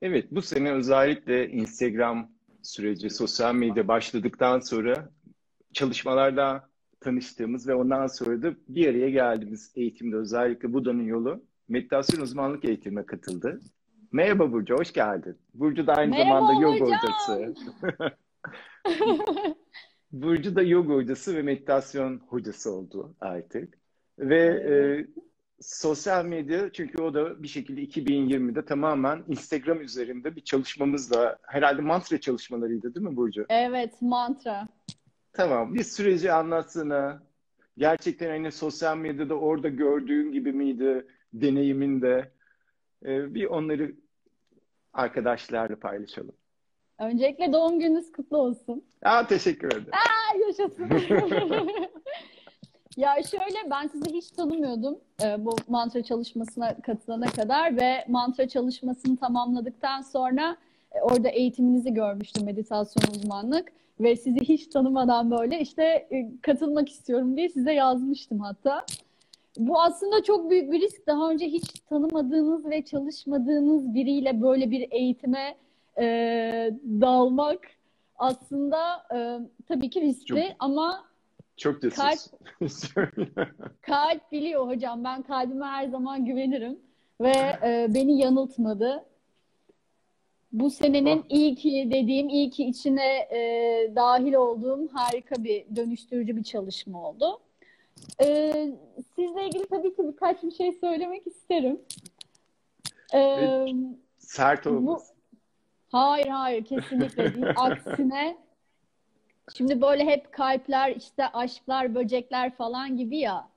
Evet, bu sene özellikle Instagram süreci, sosyal medya başladıktan sonra çalışmalarda tanıştığımız ve ondan sonra da bir araya geldiğimiz eğitimde özellikle Buda'nın yolu meditasyon uzmanlık eğitimine katıldı. Merhaba Burcu, hoş geldin. Burcu da aynı Merhaba zamanda yoga hocası. Burcu da yoga hocası ve meditasyon hocası oldu artık. Ve e, sosyal medya çünkü o da bir şekilde 2020'de tamamen Instagram üzerinde bir çalışmamızla herhalde mantra çalışmalarıydı değil mi Burcu? Evet mantra. Tamam bir süreci anlatsana. Gerçekten hani sosyal medyada orada gördüğün gibi miydi deneyiminde? Ee, bir onları arkadaşlarla paylaşalım. Öncelikle doğum gününüz kutlu olsun. Aa, teşekkür ederim. Aa, yaşasın. ya şöyle ben sizi hiç tanımıyordum e, bu mantra çalışmasına katılana kadar ve mantra çalışmasını tamamladıktan sonra orada eğitiminizi görmüştüm meditasyon uzmanlık ve sizi hiç tanımadan böyle işte e, katılmak istiyorum diye size yazmıştım hatta. Bu aslında çok büyük bir risk. Daha önce hiç tanımadığınız ve çalışmadığınız biriyle böyle bir eğitime e, dalmak aslında e, tabii ki riskli çok, ama çok kalp, kalp biliyor hocam. Ben kalbime her zaman güvenirim ve e, beni yanıltmadı. Bu senenin iyi ki dediğim, iyi ki içine e, dahil olduğum harika bir dönüştürücü bir çalışma oldu. Ee, sizle ilgili tabii ki birkaç bir şey söylemek isterim. Ee, Sert olmasın. Hayır hayır kesinlikle değil. Aksine şimdi böyle hep kalpler işte aşklar böcekler falan gibi ya.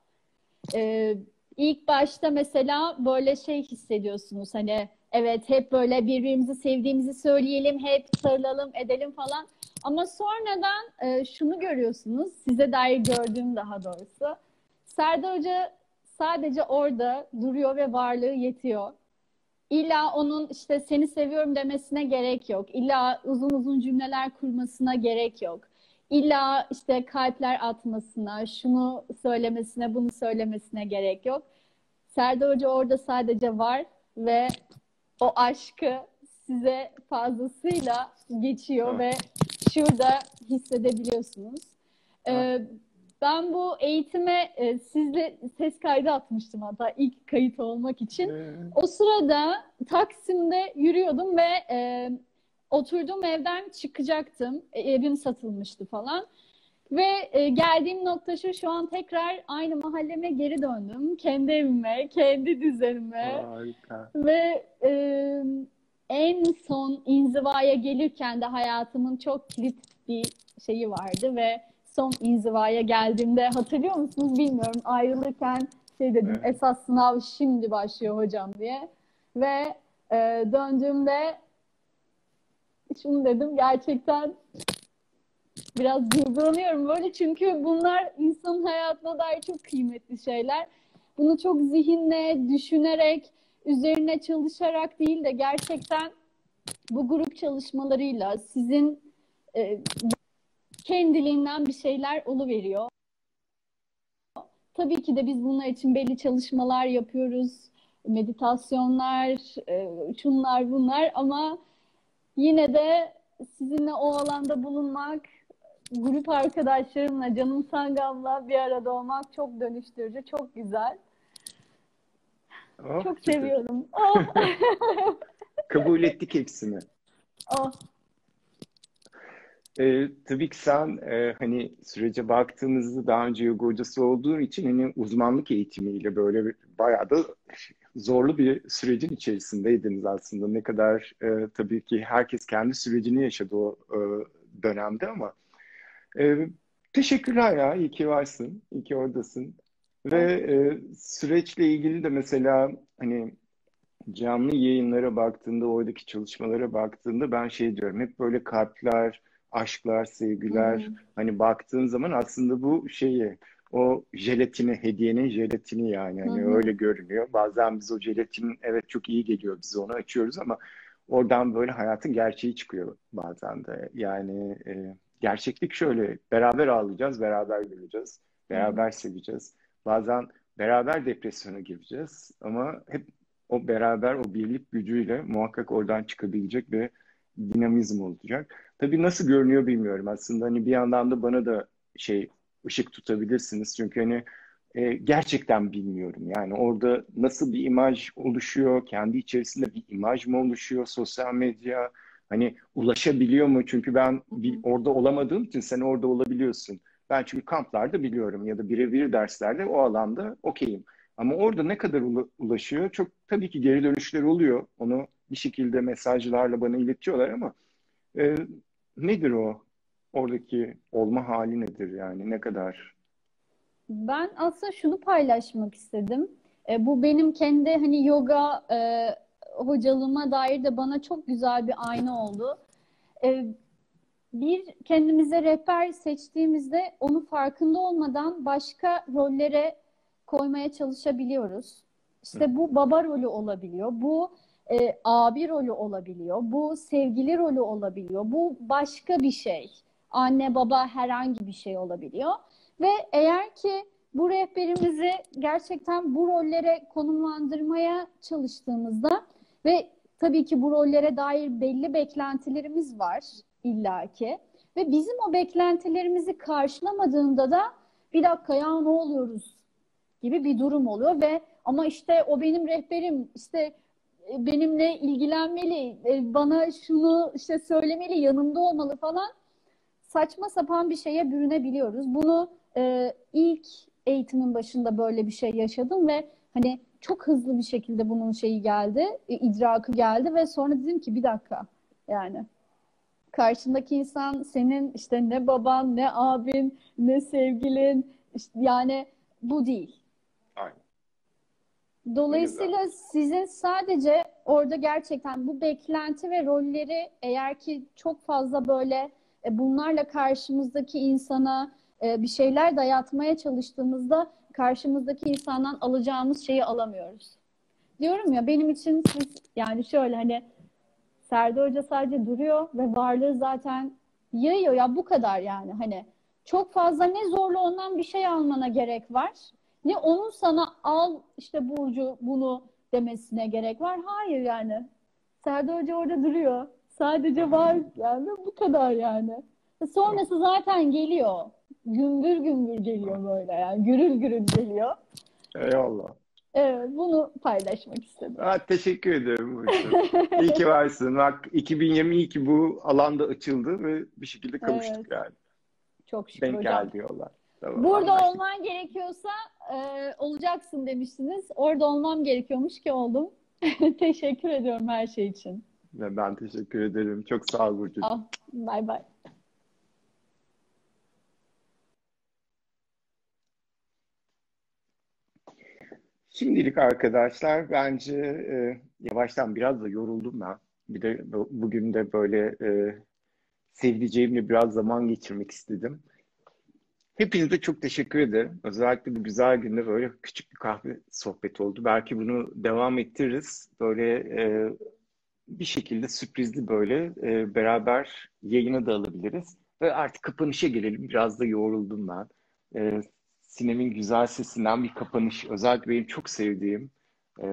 Ee, ilk başta mesela böyle şey hissediyorsunuz hani evet hep böyle birbirimizi sevdiğimizi söyleyelim hep sarılalım edelim falan. Ama sonradan e, şunu görüyorsunuz size dair gördüğüm daha doğrusu. Serdar Hoca sadece orada duruyor ve varlığı yetiyor. İlla onun işte seni seviyorum demesine gerek yok. İlla uzun uzun cümleler kurmasına gerek yok. İlla işte kalpler atmasına, şunu söylemesine, bunu söylemesine gerek yok. Serdar Hoca orada sadece var ve o aşkı size fazlasıyla geçiyor ve şurada hissedebiliyorsunuz. Ee, ben bu eğitime e, sizle ses kaydı atmıştım hatta ilk kayıt olmak için. O sırada Taksim'de yürüyordum ve e, oturduğum evden çıkacaktım. E, evim satılmıştı falan. Ve e, geldiğim nokta şu, şu an tekrar aynı mahalleme geri döndüm. Kendi evime, kendi düzenime. Harika. Ve e, en son inzivaya gelirken de hayatımın çok kilit bir şeyi vardı ve son inzivaya geldiğimde hatırlıyor musunuz bilmiyorum ayrılırken şey dedim Evet. esas sınav şimdi başlıyor hocam diye ve e, döndüğümde şunu dedim gerçekten biraz duygulanıyorum böyle çünkü bunlar insanın hayatına dair çok kıymetli şeyler. Bunu çok zihinle, düşünerek, üzerine çalışarak değil de gerçekten bu grup çalışmalarıyla sizin e, kendiliğinden bir şeyler oluveriyor. Tabii ki de biz bunlar için belli çalışmalar yapıyoruz. Meditasyonlar, e, şunlar bunlar ama yine de sizinle o alanda bulunmak, grup arkadaşlarımla, Canım Sangam'la bir arada olmak çok dönüştürücü, çok güzel. Oh, Çok süper. seviyorum. Oh. Kabul ettik hepsini. Oh. Ee, tabii ki sen e, hani sürece baktığımızda daha önce yoga hocası olduğun için hani uzmanlık eğitimiyle böyle bir- bayağı da zorlu bir sürecin içerisindeydiniz aslında. Ne kadar e, tabii ki herkes kendi sürecini yaşadı o e, dönemde ama e, teşekkürler ya. İyi ki varsın. İyi ki oradasın. Ve e, süreçle ilgili de mesela hani canlı yayınlara baktığında, oradaki çalışmalara baktığında ben şey diyorum. Hep böyle kalpler, aşklar, sevgiler. Hı hı. Hani baktığın zaman aslında bu şeyi, o jelatini, hediyenin jelatini yani. Hani Hı hı. öyle görünüyor. Bazen biz o jelatin evet çok iyi geliyor bize onu açıyoruz ama oradan böyle hayatın gerçeği çıkıyor bazen de. Yani e, gerçeklik şöyle, beraber ağlayacağız, beraber güleceğiz, beraber seveceğiz. Bazen beraber depresyona gireceğiz ama hep o beraber o birlik gücüyle muhakkak oradan çıkabilecek bir dinamizm olacak. Tabii nasıl görünüyor bilmiyorum. Aslında hani bir yandan da bana da şey ışık tutabilirsiniz. Çünkü hani e, gerçekten bilmiyorum. Yani orada nasıl bir imaj oluşuyor? Kendi içerisinde bir imaj mı oluşuyor sosyal medya hani ulaşabiliyor mu çünkü ben bir, orada olamadığım için sen orada olabiliyorsun ben çünkü kamplarda biliyorum ya da birebir derslerde o alanda okeyim ama orada ne kadar ula- ulaşıyor çok tabii ki geri dönüşler oluyor onu bir şekilde mesajlarla bana iletiyorlar ama e, nedir o? Oradaki olma hali nedir yani? Ne kadar? Ben aslında şunu paylaşmak istedim. E, bu benim kendi hani yoga e, hocalığıma dair de bana çok güzel bir ayna oldu. E, bir kendimize rehber seçtiğimizde onu farkında olmadan başka rollere koymaya çalışabiliyoruz. İşte bu baba rolü olabiliyor, bu e, abi rolü olabiliyor, bu sevgili rolü olabiliyor, bu başka bir şey. Anne baba herhangi bir şey olabiliyor. Ve eğer ki bu rehberimizi gerçekten bu rollere konumlandırmaya çalıştığımızda ve tabii ki bu rollere dair belli beklentilerimiz var illaki ve bizim o beklentilerimizi karşılamadığında da bir dakika ya ne oluyoruz gibi bir durum oluyor ve ama işte o benim rehberim işte e, benimle ilgilenmeli e, bana şunu işte söylemeli yanımda olmalı falan saçma sapan bir şeye bürünebiliyoruz. Bunu e, ilk eğitimin başında böyle bir şey yaşadım ve hani çok hızlı bir şekilde bunun şeyi geldi, e, idrakı geldi ve sonra dedim ki bir dakika Yani karşındaki insan senin işte ne baban, ne abin, ne sevgilin, işte yani bu değil. Aynen. Dolayısıyla sizin sadece orada gerçekten bu beklenti ve rolleri eğer ki çok fazla böyle e, bunlarla karşımızdaki insana e, bir şeyler dayatmaya çalıştığımızda karşımızdaki insandan alacağımız şeyi alamıyoruz. Diyorum ya benim için siz yani şöyle hani Serdar Hoca sadece duruyor ve varlığı zaten yayıyor ya bu kadar yani hani çok fazla ne zorla ondan bir şey almana gerek var ne onun sana al işte Burcu bunu demesine gerek var. Hayır yani. Serdar Hoca orada duruyor. Sadece var yani bu kadar yani. Sonrası zaten geliyor. Gümbür gümbür geliyor böyle yani. Gürül gürül geliyor. Eyvallah. Evet, bunu paylaşmak istedim. Ha, teşekkür ederim. İyi ki varsın. Bak 2020 iyi ki bu alanda açıldı ve bir şekilde kavuştuk Evet. yani. Çok şükür Denk hocam. geldi yollar. Tamam, Burada anlaştık. olman gerekiyorsa e, olacaksın demiştiniz. Orada olmam gerekiyormuş ki oldum. Teşekkür ediyorum her şey için. Ve Ben teşekkür ederim. Çok sağ ol Burcu. Ah, Bay bay. Şimdilik arkadaşlar bence e, yavaştan biraz da yoruldum ben. Bir de bu- bugün de böyle e, sevdiceğimle biraz zaman geçirmek istedim. Hepinize çok teşekkür ederim. Özellikle bu güzel günde böyle küçük bir kahve sohbeti oldu. Belki bunu devam ettiririz. Böyle e, bir şekilde sürprizli böyle e, beraber yayına da alabiliriz. Ve artık kapanışa gelelim. Biraz da yoruldum ben. E, Sinem'in güzel sesinden bir kapanış. Özellikle benim çok sevdiğim, e,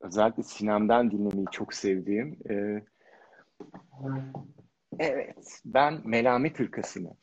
özellikle Sinem'den dinlemeyi çok sevdiğim. e, evet, ben Melamet Hırkası'nı.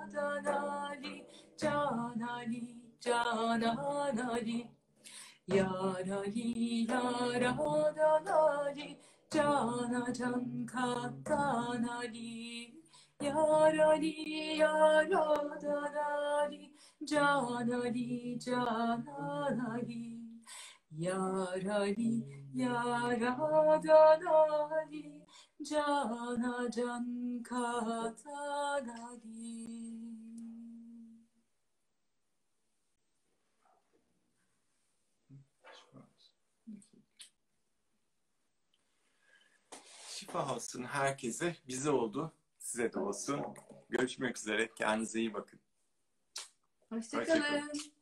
Canali, Canali, Canali. Yarali, Yaradalali, Canatanka, Canali. Yarali, Yaradalali, Canali, Canali. Yarali, Yaradalali, cana can katanagi. Şifa olsun herkese. Bize oldu. Size de olsun. Görüşmek üzere. Kendinize iyi bakın. Hoşçakalın. Hoşça